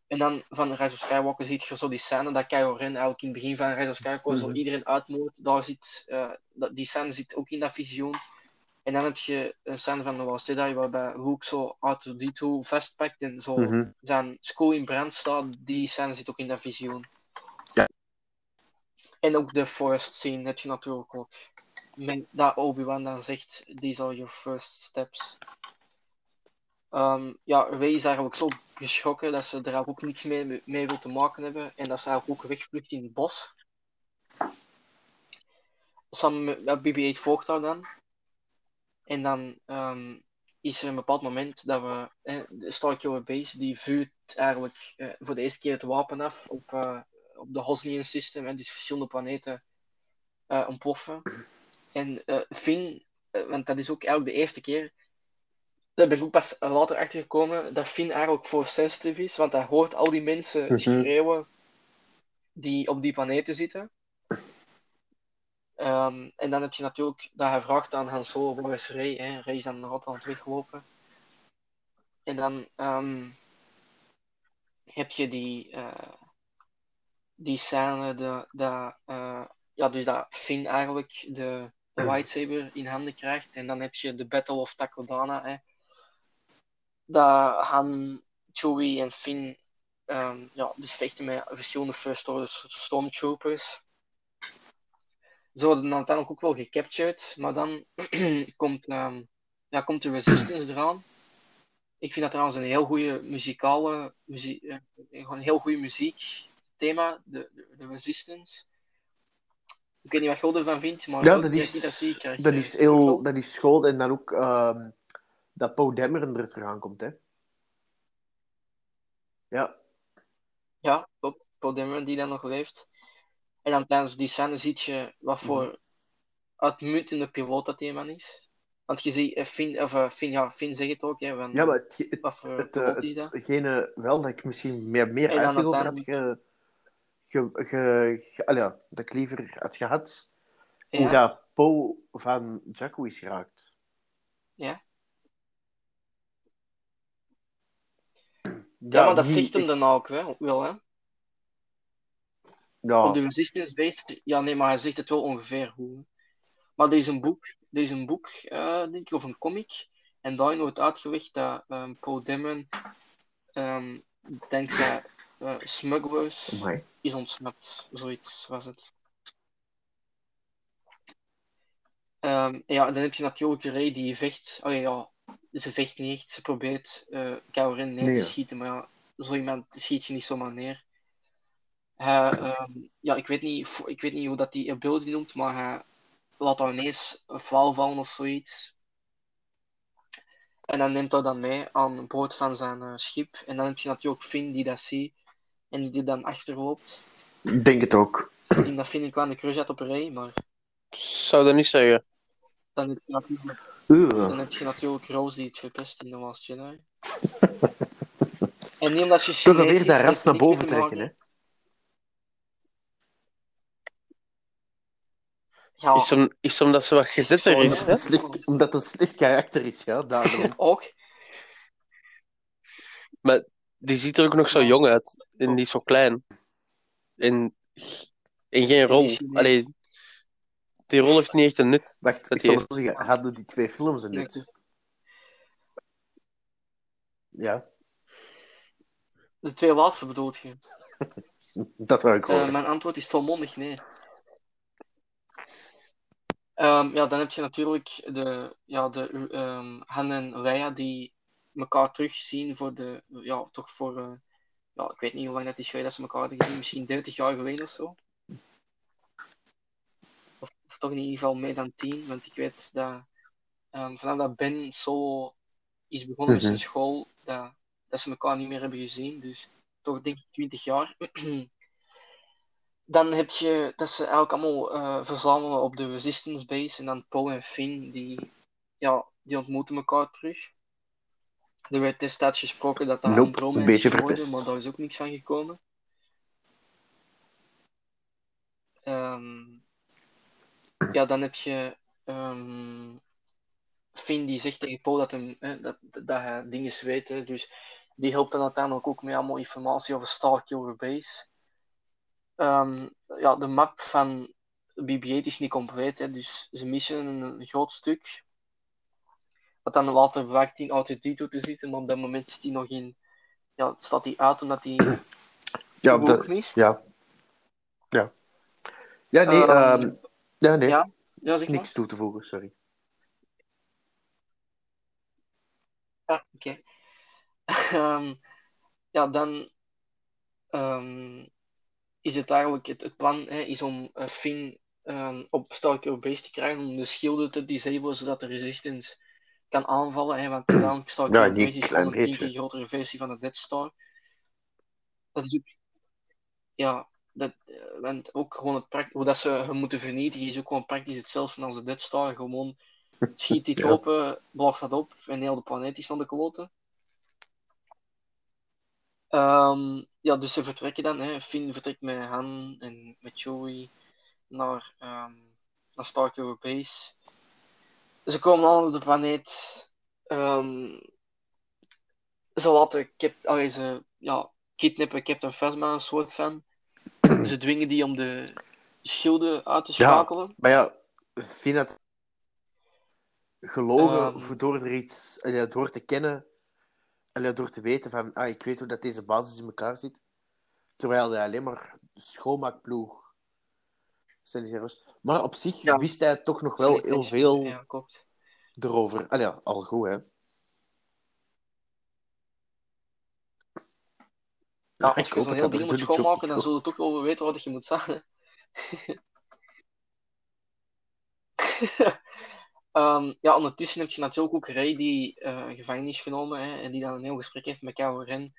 En dan van Rise of Skywalker ziet je zo die scène dat Kylo Ren eigenlijk in het begin van Rise of Skywalker zo Mhm. iedereen uitmoordt. Daar zit, dat, die scène zit ook in dat visioen. En dan heb je een scène van de Last Jedi waarbij Luke zo R2-D2 vastpakt en zo Mhm. zijn school in brand staat. Die scène zit ook in dat visioen. Ja. En ook de forest scene heb je natuurlijk ook. Met, dat Obi-Wan dan zegt, these are your first steps. Ehm, ja, Rey is eigenlijk zo geschrokken dat ze er ook niks mee, mee wil te maken hebben. En dat ze eigenlijk ook wegvlucht in het bos. Samen met met BB-8 volgt haar dan. En dan ehm, is er een bepaald moment dat we... de Starkiller Base, die vuurt eigenlijk eh, voor de eerste keer het wapen af op, eh, op de Hosnian System. En dus verschillende planeten eh, ontploffen. En eh Finn, want dat is ook eigenlijk de eerste keer daar ben ik ook pas later achter gekomen dat Finn eigenlijk voor sensitive is, want hij hoort al die mensen Mhm. schreeuwen die op die planeten zitten. Ehm, en dan heb je natuurlijk dat hij vraagt aan Han Solo, waar is Rey? Hè? Rey is dan nog altijd aan het weglopen. En dan ehm, heb je die, eh, die scène, de, de, eh, ja, dus dat Finn eigenlijk de, de lightsaber in handen krijgt. En dan heb je de Battle of Takodana. Hè? Dat Han, Chewie en Finn ehm, ja, dus vechten met verschillende First Order Stormtroopers. Ze worden dan uiteindelijk ook wel gecaptured, maar dan <clears throat> komt, ehm, ja, komt de Resistance <clears throat> eraan. Ik vind dat trouwens een heel goede muzikale, muzie eh, gewoon een heel goede muziekthema, de, de, de Resistance. Ik weet niet wat je ervan vindt, maar Ja, dat is, dat zie, je dat is heel dat is en dan ook ehm, dat Poe Dameron er terug komt, hè? Ja, Ja, klopt. Paul Dameron die dan nog leeft. En dan tijdens die scène ziet je wat voor uitmuntende piloot dat die man is. Want je ziet, eh, Finn, of, eh, Finn, ja, Finn zegt het ook, hè, van, ja maar het, het, wat voor het, eh, piloot is dat? hetgene wel dat ik misschien meer, meer uitleg over had ge, ge, ge, ge- allee, ja, dat ik liever had gehad, hoe Ja, dat Poe van Jakku is geraakt. ja. Ja, maar dat zegt hem dan ook wel, wel hè. Ja, Op de Resistance Base, ja nee, maar hij zegt het wel ongeveer hoe. Maar is een boek, is een boek, eh, denk ik, of een comic. En daarin wordt uitgelegd dat ehm Paul Dameron, ehm dankzij eh smugglers, amai. is ontsnapt. Zoiets was het. Ehm, ja, dan heb je natuurlijk Rey die vecht. Oh ja, ze vecht niet echt. Ze probeert eh Kylo Ren neer Nee, te schieten, maar ja, zo iemand schiet je niet zomaar neer. Hij, ehm, ja, ik weet, niet, ik weet niet hoe dat die ability noemt, maar hij laat dan ineens een flauw vallen of zoiets. En dan neemt hij dan mee aan boord van zijn eh, schip. En dan heb je natuurlijk Finn die dat ziet en die er dan achterloopt. Ik denk het ook. Ik denk dat Finn een kleine crush had op Rey, maar Zou dat niet zeggen. Dan heb je natuurlijk, Ugh. dan heb je natuurlijk Rose die het verpest in The Last Jedi. en niet omdat je Toch Chinees weer dat ras naar boven trekken, hè? Ja, Is, om, is omdat ze wat gezetter Sorry, is, hè? hè? Omdat het een slecht, omdat het een slecht karakter is, ja, daarom. <laughs> ook. Maar die ziet er ook nog zo jong uit. En die is zo klein. En, en geen rol. die Chinees. Allee, die rol heeft niet echt een nut. Wacht, Dat ik zal die het zo zeggen. Hadden die twee films een nut? Ja, De twee laatste bedoelt je? <laughs> dat wou ik Eh, horen. mijn antwoord is volmondig nee. Ehm, ja, dan heb je natuurlijk de, ja, de ehm Han en Leia die elkaar terugzien voor de, ja, toch voor, eh, ja, ik weet niet hoe lang dat is geleden dat ze elkaar hadden gezien, misschien 30 jaar geleden of zo. Of, toch in ieder geval meer dan 10, want ik weet dat ehm, vanaf dat Ben Solo is begonnen met zijn Mhm. school, dat, dat ze elkaar niet meer hebben gezien, dus toch denk ik 20 jaar. <clears throat> dan heb je dat ze eigenlijk allemaal eh, verzamelen op de Resistance Base. En dan Poe en Finn, die, ja, die ontmoeten elkaar terug. Er werd destijds gesproken dat dat Nope, een beetje ging worden, verpest. maar daar is ook niks van gekomen. Ehm, ja, dan heb je ehm, Finn die zegt tegen Poe dat, hem, hè, dat, dat hij dingen weet. Hè, dus die helpt dan uiteindelijk ook met allemaal informatie over Starkiller Base. Ehm, ja, de map van BB-8 is niet compleet, hè, dus ze missen een, groot stuk. Wat dan later blijkt in R2-D2 te zitten, maar op dat moment is die nog in... Ja, staat die uit omdat hij Ja, dat, mist. ja. Ja. Ja, nee, ehm, ja, nee. ja, ja, zeg maar. Niks toe te voegen, sorry. Ja, oké. <laughs> Ehm, ja, dan ehm, is het eigenlijk het, het plan hè, is om eh, Finn ehm, op Starkiller Base te krijgen om de schilden te disablen zodat de Resistance kan aanvallen. Hè, want <clears throat> uiteindelijk Starkiller Ja, Base is gewoon een tien keer grotere versie van de Death Star. Dat is ook, ja, dat, eh, want ook gewoon het hoe dat ze hem moeten vernietigen is ook gewoon praktisch hetzelfde als de Death Star. Gewoon schiet dit <laughs> Ja. open, dat op en heel de planeet is aan de kloten. Ehm, ja, dus ze vertrekken dan. Hè. Finn vertrekt met Han en met Joey naar, ehm naar Starkiller Base. Ze komen aan op de planeet. Ehm, ze laten Cap allee, ze, ja, kidnappen Captain Phasma, een soort van. Ze dwingen die om de schilden uit te Ja. schakelen. Maar ja, vind het gelogen Ehm. door er iets, ja, door te kennen, en door te weten van, ah, ik weet hoe dat deze basis in elkaar zit. Terwijl hij alleen maar schoonmaakploeg. Maar op zich Ja. wist hij toch nog wel heel veel Ja, klopt. erover. Ah ja, al goed, hè. Als je zo'n het, heel dat ding moet schoonmaken, ook- dan zul je toch wel weten wat je moet zeggen. <laughs> Ehm, ja, ondertussen heb je natuurlijk ook Ray die eh gevangen is genomen hè, en die dan een heel gesprek heeft met Kylo Ren.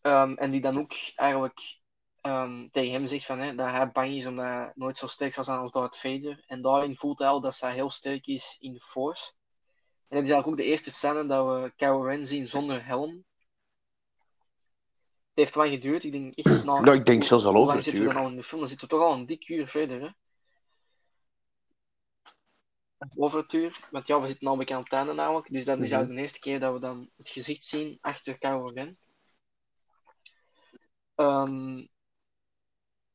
Ehm, en die dan ook eigenlijk ehm, tegen hem zegt van, hè, dat hij bang is omdat hij nooit zo sterk zal zijn als Darth Vader. En daarin voelt hij al dat zij heel sterk is in de Force. En dat is eigenlijk ook de eerste scène dat we Kylo Ren zien zonder helm. Het heeft lang geduurd, ik denk echt na... Nou, ik denk zelfs al over het uur. dan in de film? Dan zitten we toch al een dik uur verder, hè? Over het uur. Want ja, we zitten al bekend aan het einde namelijk. Dus dat is eigenlijk de eerste keer dat we dan het gezicht zien achter Kylo Ren. Ehm,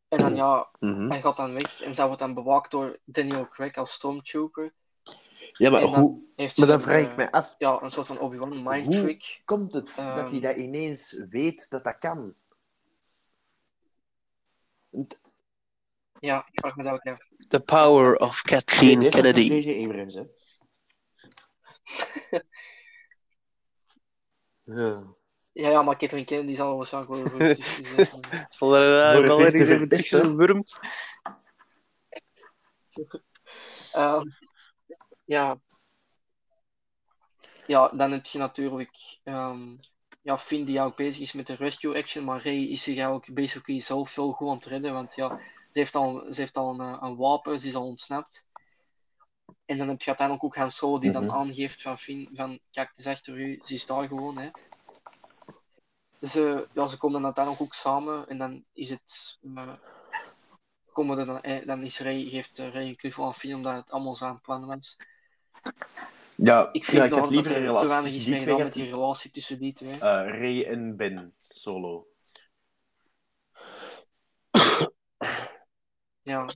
en dan ja, Mhm. hij gaat dan weg en zij wordt dan bewaakt door Daniel Craig als Stormtrooper. Ja, maar, hoe, heeft maar dan vraag een, ik eh, mij af, Ja, een soort van Obi-Wan mind Hoe- trick. komt het dat hij Ehm. dat ineens weet dat dat kan? Want- Ja, ik vraag me dat ook af. The power of Kathleen Nee, Kennedy. J.J. Abrams, hè. Ja. <laughs> Ja, ja, maar Kathleen Kennedy zal waarschijnlijk wel goed zitten. <laughs> Zal er daar wel het ergens te even tussen verpesten. gewurmd? Ja. Ja, dan heb je natuurlijk ehm, ja, Finn die ook bezig is met de rescue action, maar Ray is zich eigenlijk basically zelf veel goed aan het redden, want ja, ze heeft al, ze heeft al een, eh, een wapen, ze is al ontsnapt. En dan heb je uiteindelijk ook Han Solo die dan Mhm. aangeeft van Finn, van kijk, het is achter u, ze is daar gewoon, hè. Ze, ja, ze komen dan uiteindelijk ook samen en dan is het... eh, komen dan, eh, dan is Ray, geeft eh, Ray een knuffel aan Finn omdat het allemaal zijn plan was. Ja, Ik vind ja, ik nog had dat liever een er te relatie weinig tussen is met die relatie tussen die twee. Eh, Ray en Ben solo. Ja.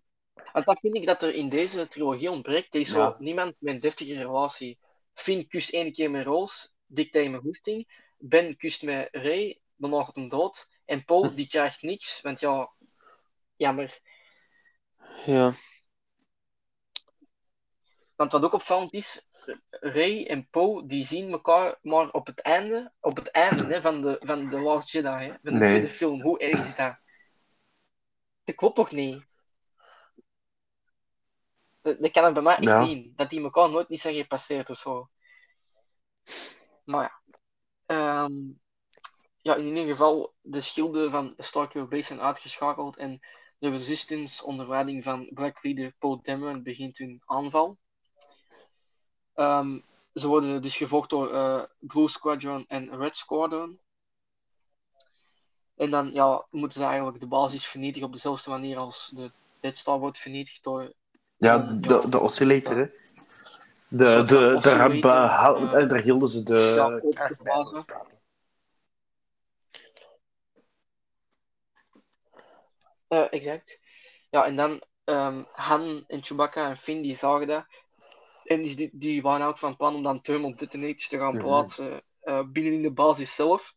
Want dat vind ik dat er in deze trilogie ontbreekt. Er is Ja. zo niemand met een deftige relatie. Finn kust één keer met Rose, dik tegen mijn goesting. Ben kust met Ray, dan gaat hem dood. En Paul, die krijgt niks, want ja, jammer. Ja. Want wat ook opvallend is, Ray en Poe die zien elkaar maar op het einde, op het einde hè, van, de, van The Last Jedi, hè, van de Nee. tweede film. Hoe erg is dat? Dat klopt toch niet? Dat, dat kan er bij mij echt Ja. niet. Dat die elkaar nooit niet zijn gepasseerd of zo. Maar ja. Ehm, ja, in ieder geval, de schilden van Starkiller Base zijn uitgeschakeld en de Resistance onder leiding van Black Leader Paul Dameron begint hun aanval. Ehm, ze worden dus gevolgd door eh, Blue Squadron en Red Squadron. En dan ja, moeten ze eigenlijk de basis vernietigen op dezelfde manier als de Dead Star wordt vernietigd door Ja, Ja. de, de oscillator, hè. De, de, de, ha- eh, eh, daar hielden ze de ja, ware. Eh, exact. Ja, en dan ehm, Han en Chewbacca en Finn die zagen dat. En die, die, die waren ook van plan om dan thermal detonators te gaan plaatsen eh, binnen in de basis zelf.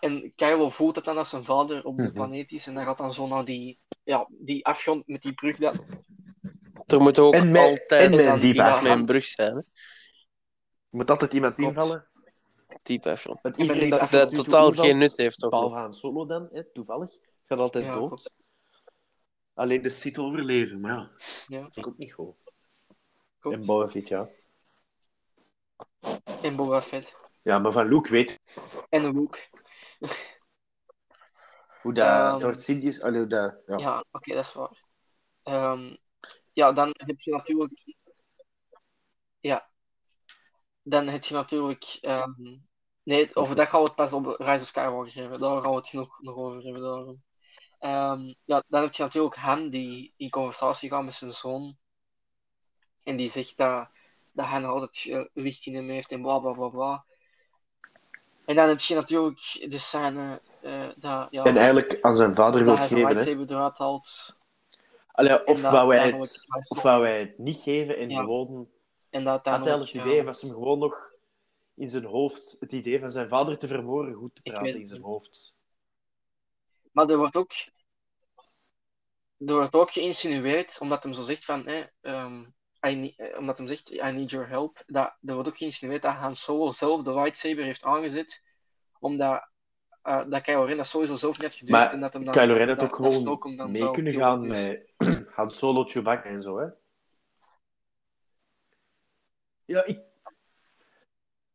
En Kylo voelt dat dan als zijn vader op de Mhm. planeet is. En dan gaat dan zo naar die, ja, die afgrond met die brug. Dat, Er moet ook En altijd en met een met een brug zijn. Hè? Er moet altijd iemand invallen. Diep even. Want iedereen dat Dat totaal geen nut heeft. Behalve Han Solo dan, hè, toevallig. Gaat altijd Ja, dood. Alleen de Sith overleven, maar ja. Ja. vind ik ook niet goed. Klopt. En Boba Fett, ja. En Boba Fett. Ja, maar van Luke weet En Luke. hoe dat Ehm, Darth Sidious... Allee, hoe dat... Ja. Ja, oké, dat is waar. Ehm, ja, dan heb je natuurlijk. Ja. Dan heb je natuurlijk. ehm, nee, over dat gaan we het pas op Rise of Skywalker hebben. Daar gaan we het nog, nog over hebben. Daarom. Ehm, ja, dan heb je natuurlijk Han die in conversatie gaat met zijn zoon. En die zegt dat, dat hij nog altijd licht in hem heeft en bla bla bla bla. En dan heb je natuurlijk de scène eh, dat, ja, En eigenlijk aan zijn vader wil geven, hè. lightsaber eruit haalt. Allee, En of wou uiteindelijk het, of wou het niet geven en Ja. gewoon... En dat Had hij uiteindelijk, het idee, was hem gewoon nog in zijn hoofd het idee van zijn vader te vermoorden goed te praten in zijn hoofd. Maar er wordt ook, er wordt ook geïnsinueerd, omdat hem zo zegt van, eh, ehm, I need- eh, omdat hem zegt, I need your help, dat, er wordt ook geïnsinueerd dat Han Solo zelf de lightsaber heeft aangezet, omdat eh, dat Kylo Ren dat sowieso zelf niet gedurfd Maar en dat hem dan... Kylo Ren had dat- ook dat gewoon mee zou kunnen gaan met <clears throat> Han Solo, Chewbacca en zo, hè. Ja, ik...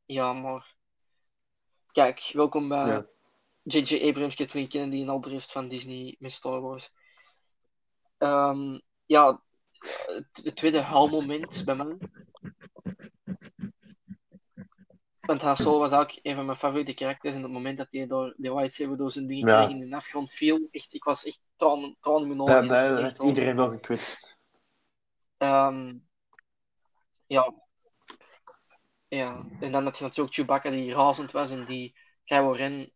Ja, maar... Kijk, welkom bij Ja. J.J. Abrams, Kathleen Kennedy en al de rest van Disney met Star Wars. Ehm, ja, het, het tweede haalmoment bij mij. Want Solo was ook een van mijn favoriete karakters. En op het moment dat hij door de lightsaber door zijn ding Ja. kreeg in de afgrond viel, echt, ik was echt tranen, in mijn ogen. dat, heeft iedereen wel gekwetst. Ehm, ja. Ja, en dan had je natuurlijk Chewbacca die razend was en die Kylo Ren,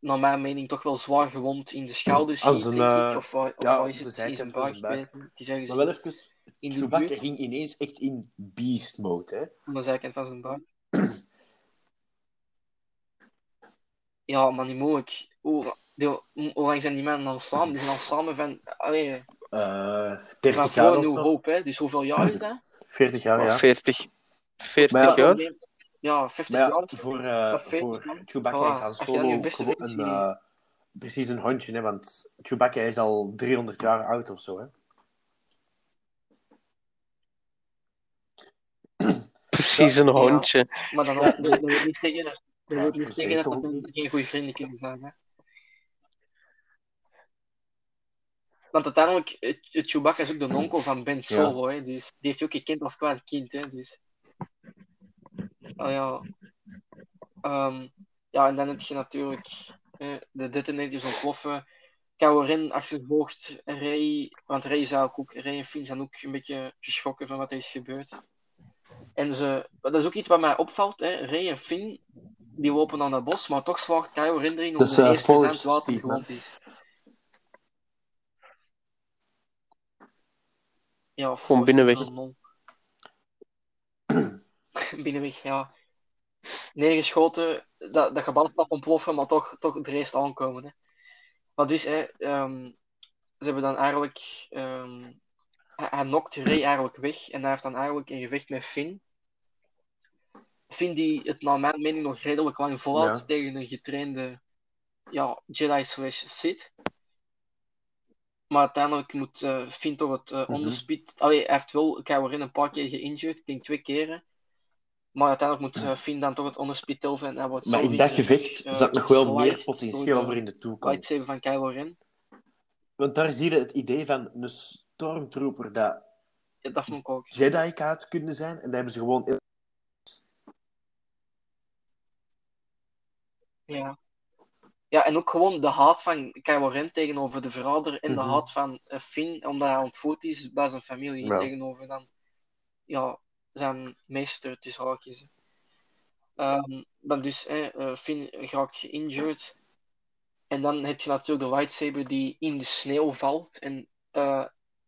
naar mijn mening, toch wel zwaar gewond in de schouders Aan hief, zijn, denk eh, ik. Of, of ja, wat is het? In zijn buik. zijn ik. Het is ergens Maar wel even, in de Chewbacca buurt, ging ineens echt in beast mode, hè. aan de zijkant van zijn buik. <clears throat> ja, maar niet moeilijk. Hoe, die, hoe lang zijn die mannen al samen? Die zijn al samen van, allee, Eh van 30 jaar zo. Hope, hè. Dus hoeveel jaar is dat? <clears throat> 40 jaar, ja. 40, 40 Maar ja, jaar. Ja, 50 Maar jaar. ja, voor, eh, Of 40 voor. Chewbacca Voilà, is Han Solo beste gewoon een, eh, precies een hondje, hè, want Chewbacca is al 300 jaar oud of zo. Hè. <clears throat> Precies een Ja. hondje. Maar dan ook, dat wil niet zeggen dat, dat, niet dat zeggen dat, zeker dat ook dan geen goede vrienden kunnen zijn. Hè? Want uiteindelijk, het Chewbacca is ook de <clears throat> onkel van Ben Solo, hè? dus die heeft hij ook gekend als klein kind. Hè? Dus... Oh ja. Ehm, ja, en dan heb je natuurlijk eh, de detonators ontploffen. Kylo Ren achtervolgt Rey, want Rey zou ook, ook Rey en Finn zijn ook een beetje geschrokken van wat er is gebeurd. En ze, dat is ook iets wat mij opvalt, hè. Rey en Finn, die lopen naar het bos, maar toch slaagt Kylo Ren erin om is, de eh, eerste het water gewond is. Ja, of Gewoon binnenweg. <laughs> binnenweg, ja. Neergeschoten, dat, dat gebouw mag ontploffen, maar toch, toch er eerst aankomen. Hè. Maar dus, hè, ehm, ze hebben dan eigenlijk... ehm, hij, hij nokt Rey eigenlijk weg en hij heeft dan eigenlijk een gevecht met Finn. Finn die het naar mijn mening nog redelijk lang volhoudt Ja. tegen een getrainde ja, Jedi slash Sith. Maar uiteindelijk moet eh Finn toch het eh Mhm. onderspeed... Allee, hij heeft wel Kylo Ren een paar keer geïnjured, ik denk twee keren. Maar uiteindelijk moet eh, Finn dan toch het onderspit delven en wordt Maar in dat zijn gevecht eh, zat nog wel meer potentieel voor in de toekomst. Lightsaber van Kylo Ren. Want daar zie je het idee van een stormtrooper dat Ja, dat vond ik ook. Jedi had kunnen zijn. En dat hebben ze gewoon... Ja. Ja, en ook gewoon de haat van Kylo Ren tegenover de verrader en de Mhm. haat van eh, Finn, omdat hij ontvoerd is bij zijn familie, Ja. tegenover dan ja, zijn meester, tussen haakjes. Ehm dan dus, eh, eh, Finn raakt geïnjured. En dan heb je natuurlijk de lightsaber die in de sneeuw valt. En eh,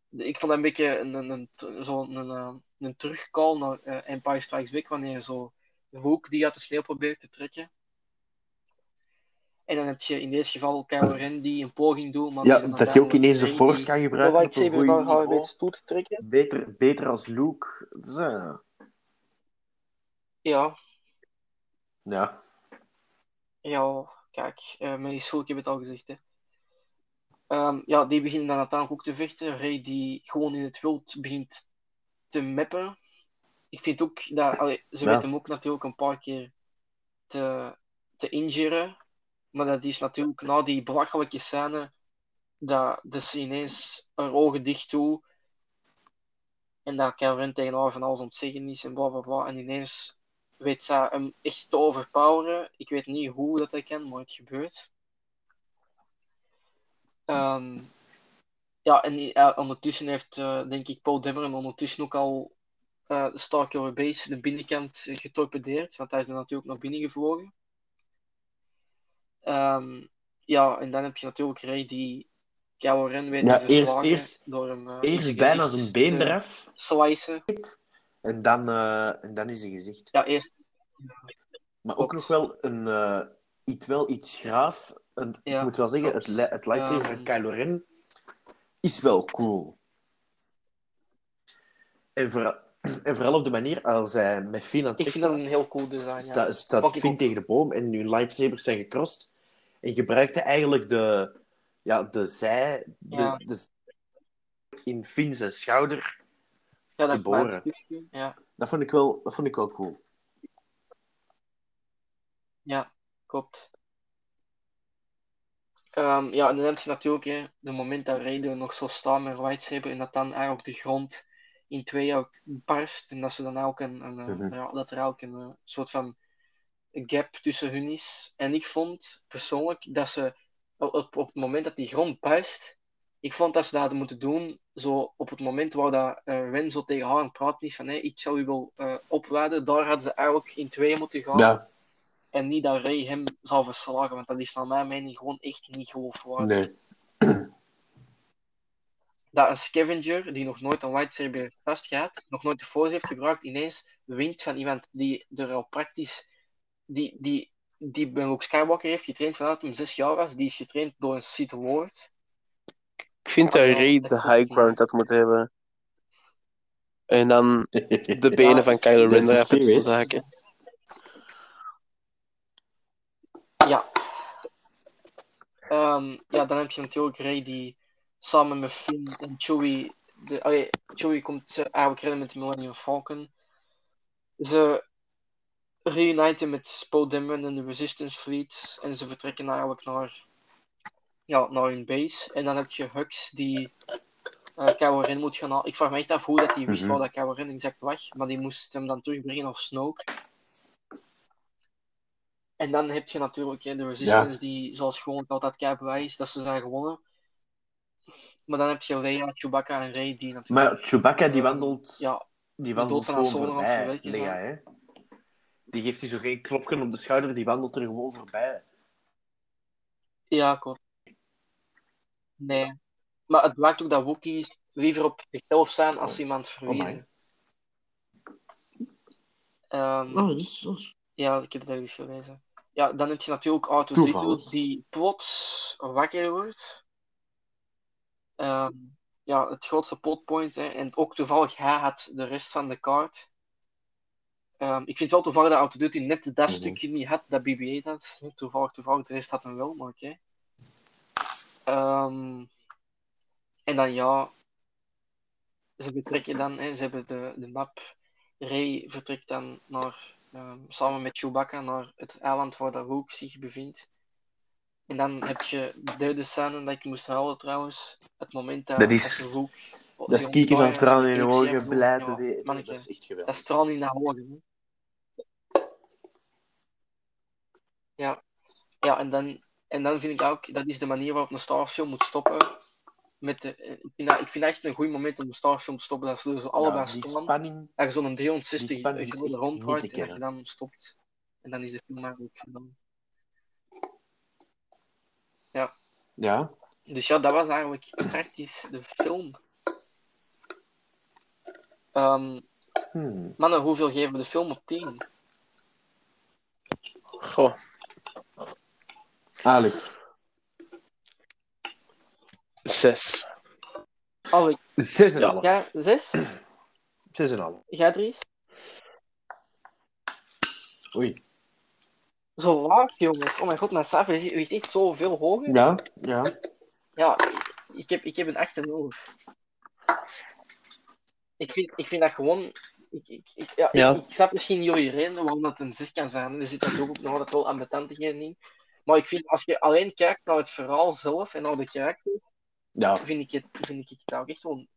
de- ik vond dat een beetje een, een, een, zo een, een, een terugcall naar eh, Empire Strikes Back, wanneer zo hoek die uit de sneeuw probeert te trekken. En dan heb je in dit geval Kylo Ren die een poging doet. Maar Ja, dat je ook ineens de Force kan gebruiken een lightsaber gaat gaan niveau. weet toe te trekken. Beter, beter als Luke. Zo. Ja, Ja. Ja, kijk, eh met die school, ik heb het al gezegd. Hè. Ehm, ja, die beginnen dan uiteindelijk ook te vechten. Ray die gewoon in het wild begint te meppen. Ik vind ook dat, allee, ze Ja. weten hem ook natuurlijk een paar keer te, te injuren. Maar dat is natuurlijk na die belachelijke scène dat de ze ineens haar ogen dicht doen. En dat Ren tegen haar van alles aan het zeggen is en bla bla bla. En ineens weet zij hem echt te overpoweren. Ik weet niet hoe dat hij kan, maar het gebeurt. Ehm, ja, en eh, ondertussen heeft, eh, denk ik, Paul Dameron ondertussen ook al de Starkiller Base, de binnenkant, getorpedeerd. Want hij is er natuurlijk naar binnen gevlogen. Ehm, ja, en dan heb je natuurlijk Ray die Kylo Ren weet Ja, eerst- eerst- door eh, in Eerst zijn bijna zijn been eraf. Slicen. En dan, eh, en dan is hij gezicht. Ja, eerst. Maar ook nog wel een, eh, iets, wel iets graaf. En Ja, ik moet wel zeggen, het, het lightsaber Ehm. van Kylo Ren is wel cool. En, vooral- <clears throat> en vooral op de manier als hij met Finn aan het Ik vind dat een heel cool design. Ja. Sta, staat Finn tegen de boom en hun lightsabers zijn gecrossed. En gebruikte eigenlijk de, ja, de zij de, Ja. de, in Finn zijn schouder. Ja, dat te boren. Ja, Dat vond ik wel, dat vond ik wel cool. ja, klopt. Ehm, ja, en dan heb je natuurlijk hè, de moment dat Raiden nog zo staat met lightsaber en dat dan eigenlijk de grond in twee ook barst en dat ze dan ook een, een, Mhm. ja, dat er ook een eh, soort van gap tussen hun is. En ik vond persoonlijk dat ze op, op, het moment dat die grond barst, ik vond dat ze dat hadden moeten doen zo op het moment waar dat, eh, Ren zo tegen haar aan het praten is van hey, ik zal u wel eh opladen, daar hadden ze eigenlijk in tweeën moeten gaan. Ja, En niet dat Ray hem zal verslagen, want dat is naar mijn mening gewoon echt niet geloofwaardig. nee. <clears throat> Dat een scavenger die nog nooit een lightsaber heeft vastgehad, nog nooit de force heeft gebruikt, ineens wint van iemand die er al praktisch, die, die, die bij Luke Skywalker heeft getraind vanuit hem zes jaar was, die is getraind door een Sith Lord. Ik vind dat Ah, dat de high ground had moeten hebben. En dan de <laughs> benen Ja, van Kylo dat Ren eraf zaken. Ja. Ehm, ja, dan heb je natuurlijk Ray die samen met Finn en Chewie. De, allee, Chewie komt eigenlijk redden met de Millennium Falcon. Ze reuniten met Poe Dameron en de Resistance Fleet. En ze vertrekken eigenlijk naar, ja, naar hun base. En dan heb je Hux die Kylo Ren moet gaan halen. Ik vraag me echt af hoe dat die wist Mhm. waar dat Kylo Ren exact was. Maar die moest hem dan terugbrengen naar Snoke. En dan heb je natuurlijk hè, de Resistance, die zoals gewoon altijd kei is dat ze zijn gewonnen. Maar dan heb je Leia, Chewbacca en Rey die natuurlijk... Maar Chewbacca die wandelt, Ja, die wandelt gewoon voorbij, zijn. hè. Die geeft hij zo geen klopje op de schouder, die wandelt er gewoon voorbij. ja, klopt. Nee. Maar het blijkt ook dat Wookiees liever op zichzelf zijn als iemand verwezen. Ehm, Oh, dat is, dat is- Ja, ik heb het ergens gelezen. Ja, dan heb je natuurlijk R2-D2 Toevallig. die plots wakker wordt. Ehm, ja, het grootste plotpoint. Hè. En ook toevallig, hij had de rest van de kaart. Ehm, ik vind wel toevallig dat R2-D2 net dat Mhm. stukje niet had dat BB-8 had. Toevallig, toevallig, de rest had hem wel, maar oké. Ehm, en dan ja, ze betrekken dan, hè, ze hebben de, de map Rey vertrekt dan naar, ehm, samen met Chewbacca naar het eiland waar dat Luke zich bevindt. En dan heb je de derde scène dat ik moest huilen trouwens. Het moment dat, Dat is- dat je Luke... Dat is kieken van tranen in de ogen, blij te weten. Dat is echt Dat geweldig. is tranen in de ogen. hè. Ja. ja, en dan, en dan vind ik ook, dat is de manier waarop een Starfilm moet stoppen. Met de, eh, ik, vind dat, ik vind dat echt een goed moment om een Starfilm te stoppen. Dat ze zo allebei Ja, staan. spanning. Dat je zo'n die 360 spanning is graden te en dat je dan stopt. En dan is de film eigenlijk gedaan. Ja. Dus ja, dat was eigenlijk praktisch de film. Hmm. mannen, hoeveel geven we de film op 10? Goh, Alec. zes. Alex, 6,5. jij 6? 6,5. Jij Dries? Oei. Zo laag, jongens. Oh mijn god, mijn cijfer is echt zoveel hoger. Ja, ja. Ja, ik heb, ik heb een 8,5. Ik vind, ik vind dat gewoon. Ik, ik, ik, ja, Ja. ik, ik snap misschien jullie reden waarom dat een 6 kan zijn. Er zit natuurlijk ook nog altijd wel ambetantigheid in. Maar ik vind, als je alleen kijkt naar het verhaal zelf en naar de karakter, Ja. vind ik het, vind ik het ook echt gewoon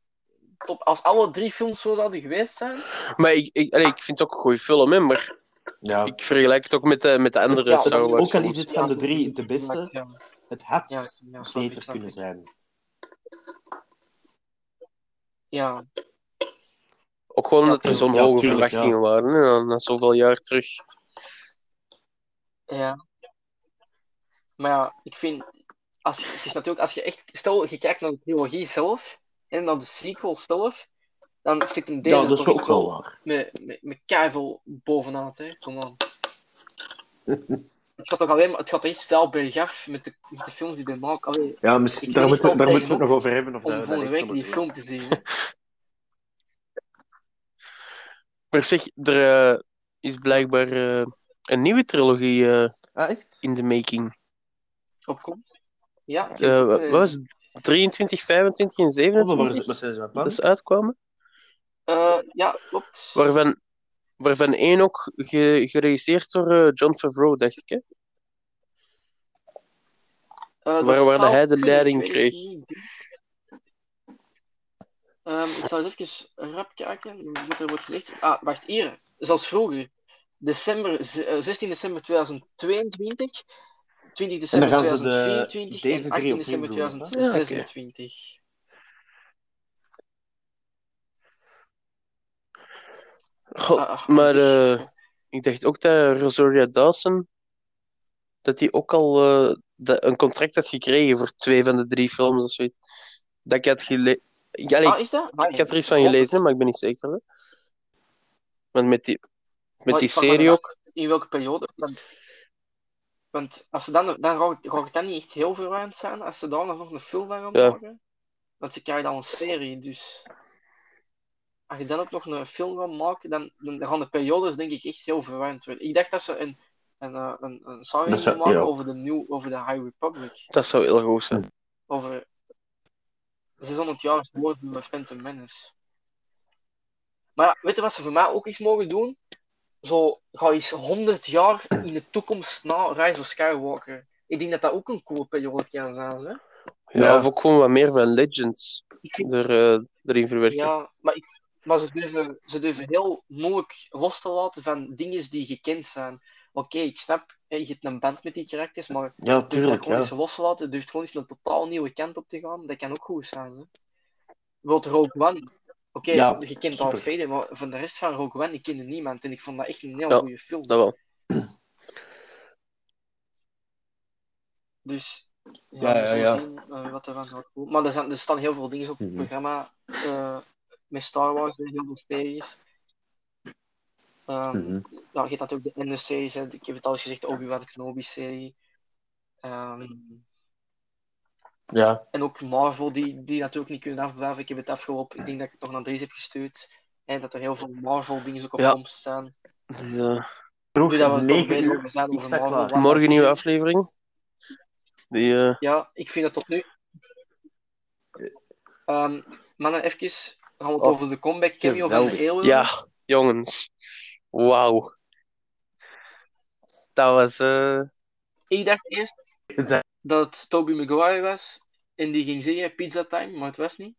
top. Als alle drie films zo zouden geweest zijn. Maar ik, ik, allee, ik vind het ook een goede film, hè, maar ja. ik vergelijk het ook met de, met de andere Ja, Star Wars ook al is het van de drie de beste, het had ja, ja, snap ik, beter snap kunnen zijn. Ja, Ook gewoon Ja, omdat er zo'n ja, hoge tuurlijk, verwachtingen waren, hè, na zoveel jaar terug. Ja. Maar ja, ik vind, als je, het is natuurlijk, als je echt, stel je kijkt naar de trilogie zelf en naar de sequel zelf, dan zit een deze Ja, dat is toch ook wel waar. met, met, met keiveel bovenaan, hè. Kom aan. <laughs> Het gaat toch alleen maar, het gaat echt stijl bergaf met de, met de films die hij maakt. Allee, Ja, misschien, daar, moeten, we- het nog over hebben. Of om volgende week die film te zien. Maar <laughs> zeg, er eh, is blijkbaar eh, een nieuwe trilogie eh. Ah, echt? in de making. Op komst. Ja, Eh, het, wat eh, was het? 23, 25 en Oh, maar waar 27? is- wat zijn ze van dat is uitkwamen. eh, ja, klopt. Waarvan, waarvan één ook ge- geregisseerd door eh, John Favreau, dacht ik. Hè? Eh, Waar- waar hij de leiding kreeg. Ehm, ik zal eens even rap kijken wat er wordt gezegd. Ah, wacht, hier. Zoals vroeger. December, z- eh, 16 december 2022, 20 december gaan ze de- 2024 deze en drie 18 opnieuw december doen, of wat? 2026. Goh, Ah, ah, maar dus- eh, ik dacht ook dat Rosaria Dawson, dat die ook al eh, de- een contract had gekregen voor twee van de drie films of zoiets. Dat ik had gelezen. Ah, is dat? Ah, ik had er iets van gelezen, maar ik ben niet zeker. Hè. Want met die, met Maar die serie ook. In welke periode? Want, want als ze dan, dan het dan niet echt heel verwarrend zijn als ze daar nog een film van gaan Ja. maken. Want ze krijgen dan een serie, dus als je dan ook nog een film gaat maken, dan, dan gaan de periodes denk ik echt heel verwarrend worden. Ik dacht dat ze een, een, eh, een, een serie zou- gaan maken ja. over de, nieuw, over de High Republic. Dat zou heel goed zijn. Over 600 jaar voor de Phantom Menace. Maar ja, weet je wat ze voor mij ook eens mogen doen? Zo, ga eens 100 jaar in de toekomst na Rise of Skywalker. Ik denk dat dat ook een coole periode kan zijn. Hè? Ja, Ja. of ook gewoon wat meer van Legends vind, er, eh, erin verwerken. ja, maar, ik, maar ze, durven, ze durven heel moeilijk los te laten van dingen die gekend zijn. Oké, ik snap, je hebt een band met die karakters, maar Ja, durf dat tuurlijk. gewoon Ja. eens los te laten, durft gewoon eens een totaal nieuwe kant op te gaan. Dat kan ook goed zijn. Hè? Bijvoorbeeld Rogue One. Oké, Ja, je kent. Darth Vader, maar van de rest van Rogue One, ik kende niemand. En ik vond dat echt een heel Ja, goede film. Dat wel. <clears throat> Dus ja, Ja, we ja, ja. zien eh, wat er van gaat komen. Maar er, zijn, er staan heel veel dingen op het Mhm. programma eh, met Star Wars, hè, heel veel series. Ehm, Mhm. ja, je hebt natuurlijk de Ender-series, ik heb het al eens gezegd, de Obi-Wan Kenobi-serie. Ehm, Ja. en ook Marvel, die, die natuurlijk niet kunnen afblijven. Ik heb het afgelopen, ik denk dat ik het nog naar deze heb gestuurd. En dat er heel veel Marvel-dingen ook op Ja. komst staan. Dus, eh, Vroeg Nu dat we het 9 toch weten uur. over zijn over Marvel. klaar. morgen een nieuwe aflevering. Die, eh, Ja, ik vind dat tot nu. Ehm mannen, even gaan we het Oh, over de comeback cameo van de eeuwen. ja, Jongens. Wauw. Dat was... eh, Ik dacht eerst dat het Tobey Maguire was. En die ging zeggen pizza time, maar het was niet.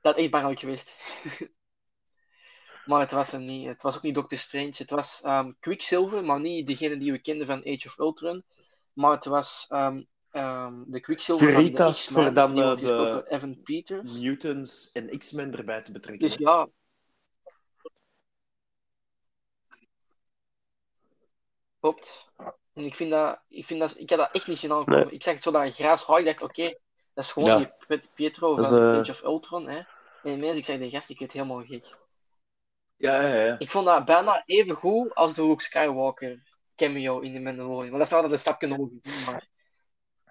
Dat is echt bang had geweest. <laughs> maar het was er niet. Het was ook niet Doctor Strange. Het was ehm, Quicksilver, maar niet degene die we kenden van Age of Ultron. Maar het was ehm, ehm, de Quicksilver van de Veritas voor dan, eh, de- door Evan Peters. Mutants en X-Men erbij te betrekken. Dus ja. Klopt. En ik vind dat, ik vind dat, ik had dat echt niet zien aankomen. Nee. Ik zag het zo dat gras haar, ik dacht, oké, dat is gewoon Ja. die Pietro Dat is, van eh, Age of Ultron, hè. En ineens, ik zeg, de gast, ik werd helemaal gek. Ja, ja, ja. Ik vond dat bijna even goed als de Luke Skywalker cameo in The Mandalorian. Maar dat is altijd een stapje hoger. Maar,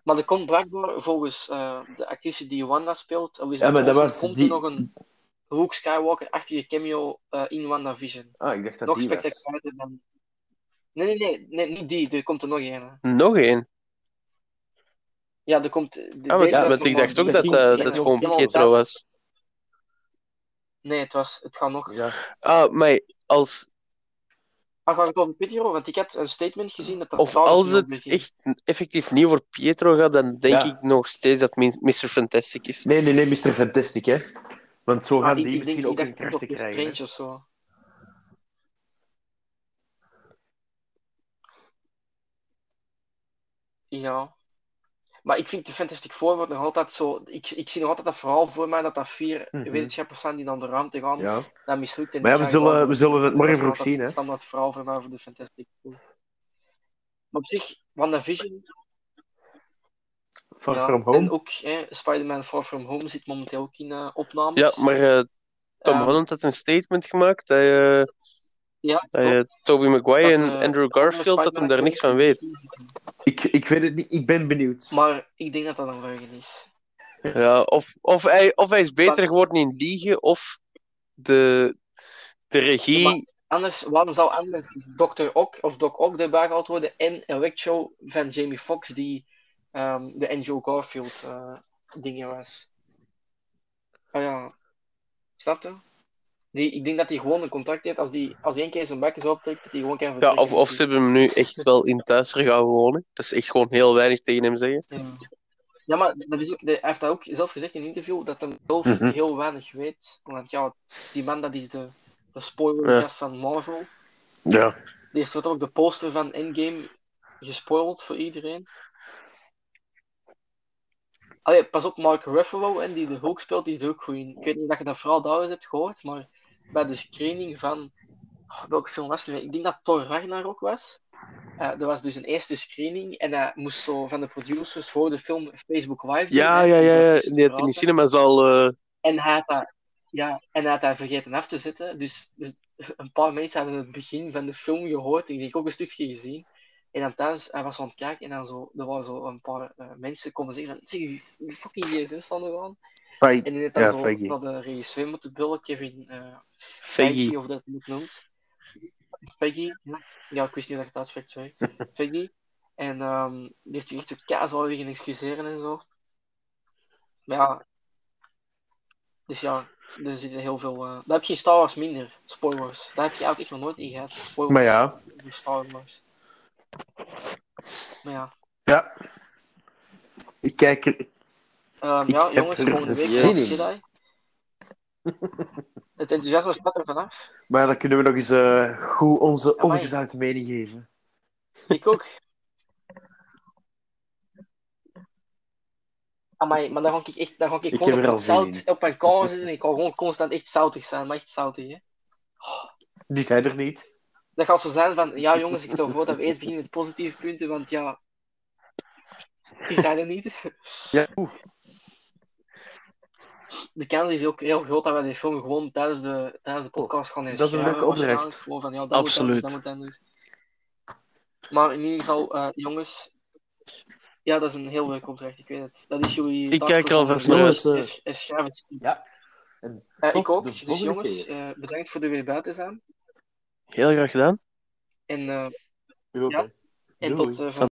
maar er komt blijkbaar, volgens eh, de actrice die Wanda speelt, Elizabeth Ja, maar dat was komt die- er nog een Luke Skywalker-achtige cameo eh, in WandaVision. Ah, ik dacht dat nog was. spectaculairder dan... Nee, nee, nee, nee, niet die. Er komt er nog een. nog één. Ja, er komt... De, Ah, want, deze ja, was want nog ik maar dacht ook dat eh, dat het nog gewoon helemaal Pietro dat- was. Nee, het, was, het gaat nog... Ja. Ah, maar als... Maar ga ik over Pietro? Want ik had een statement gezien dat dat Of totaal als het echt effectief niet voor Pietro gaat, dan denk Ja. ik nog steeds dat Min- Mr. Fantastic is. Nee, nee, nee, Mr. Fantastic, hè. Want zo Maar gaan ik, die ik misschien ook een krachten op krijgen. Strange of zo. Ja. Maar ik vind de Fantastic Four wordt nog altijd zo... Ik, ik zie nog altijd dat verhaal voor mij dat dat vier Mhm. wetenschappers zijn die naar de ruimte gaan. Ja. Dat mislukt. En Maar ja, we zullen, gewoon- we zullen het morgen dat is vroeg zien, hè. het standaard verhaal voor mij voor de Fantastic Four. Maar op zich, WandaVision... Far ja, From Home. En ook hè, Spider-Man Far From Home zit momenteel ook in eh, opnames. Ja, maar eh, Tom Holland had een statement gemaakt dat je, Ja, dat Tobey Maguire dat, en eh, Andrew Garfield, dat hem daar niks van weet. Ik, ik weet het niet, ik ben benieuwd. Maar ik denk dat dat een leugen is. Ja, of, of, hij, of hij is beter Maar- geworden in liegen, of de, de regie... Maar- Anders, waarom zou anders Dr. Ock of Doc Ock erbij gehaald worden en Electro van Jamie Foxx die ehm, de Andrew Garfield eh, dingen was? Ah ja, snap je? Die, ik denk dat hij gewoon een contract heeft als die, als die één keer zijn bakjes optrekt, dat hij gewoon kan Ja, of, of ze hebben hem nu echt wel in thuis gaan wonen. Dat is echt gewoon heel weinig tegen hem zeggen. Ja. Ja, maar dat is ook, de- hij heeft dat ook zelf gezegd in een interview, dat hij zelf Mhm. heel weinig weet. Want ja, die man dat is de, de spoilergast van Marvel. Ja. Die heeft ook de poster van Endgame gespoild voor iedereen. Allee, pas op, Mark Ruffalo, en die de Hulk speelt, die is er ook goed in. Ik weet niet of je dat vooral daar eens hebt gehoord, maar bij de screening van... Oh, welke film was het? Ik denk dat Thor Ragnarok was. Eh er was dus een eerste screening en hij moest zo van de producers voor de film Facebook Live doen, Ja, ja, dus ja. ja. Die had in de cinemas al... eh, En hij had dat, ja, en hij had dat vergeten af te zetten. Dus, dus een paar mensen hadden het begin van de film gehoord. Ik denk ook een stukje gezien. En dan thuis, hij was aan het kijken en dan zo, er waren zo een paar eh, mensen komen zeggen van, zeg, je fucking gsm staan er aan. Fai- En die heeft dan Ja, zo Feige. naar de regisseur moeten bellen, Kevin uh, Feige. of dat het noemt. Feige, ja. ja, ik wist niet dat je het uitspreekt, sorry. <laughs> Feige. En ehm, die heeft zich echt zo kaasal liggen excuseren en zo. Maar ja. Dus ja, er zitten heel veel. eh Daar heb je in Star Wars minder. Spoilers. Daar heb je eigenlijk echt nog nooit in gehad. Spoilers. Maar ja, in Star Wars. Maar ja. ja. Ik kijk er... Ik ja, jongens, volgende week in. Jedi. <laughs> Het enthousiasme spat er vanaf. Maar dan kunnen we nog eens eh, goed onze ongezouten mening geven. Ik ook. Amai, maar dan ga ik echt, dan ga ik, Ik gewoon op zout op mijn kamer zitten en ik ga gewoon constant echt zoutig zijn, maar echt zoutig, hè. Die zijn er niet. Dat gaat zo zijn van, ja jongens, ik stel voor dat we eerst beginnen met positieve punten, want ja, die zijn er niet. Ja, oeh. De kans is ook heel groot dat wij die film gewoon tijdens de, tijdens de podcast gaan Dat is een leuke opdracht. Gewoon van, ja, dat Absoluut. moet anders, dat moet anders. Maar in ieder geval, eh, jongens, ja, dat is een heel leuke opdracht, ik weet het. Dat is jullie Ik kijk er alvast volgende naar uit. Schrijven speech. Ja. En Eh, ik ook. de Dus jongens, eh, bedankt voor er weer bij te zijn. Heel graag gedaan. En, eh, Ja. en Doei. tot eh,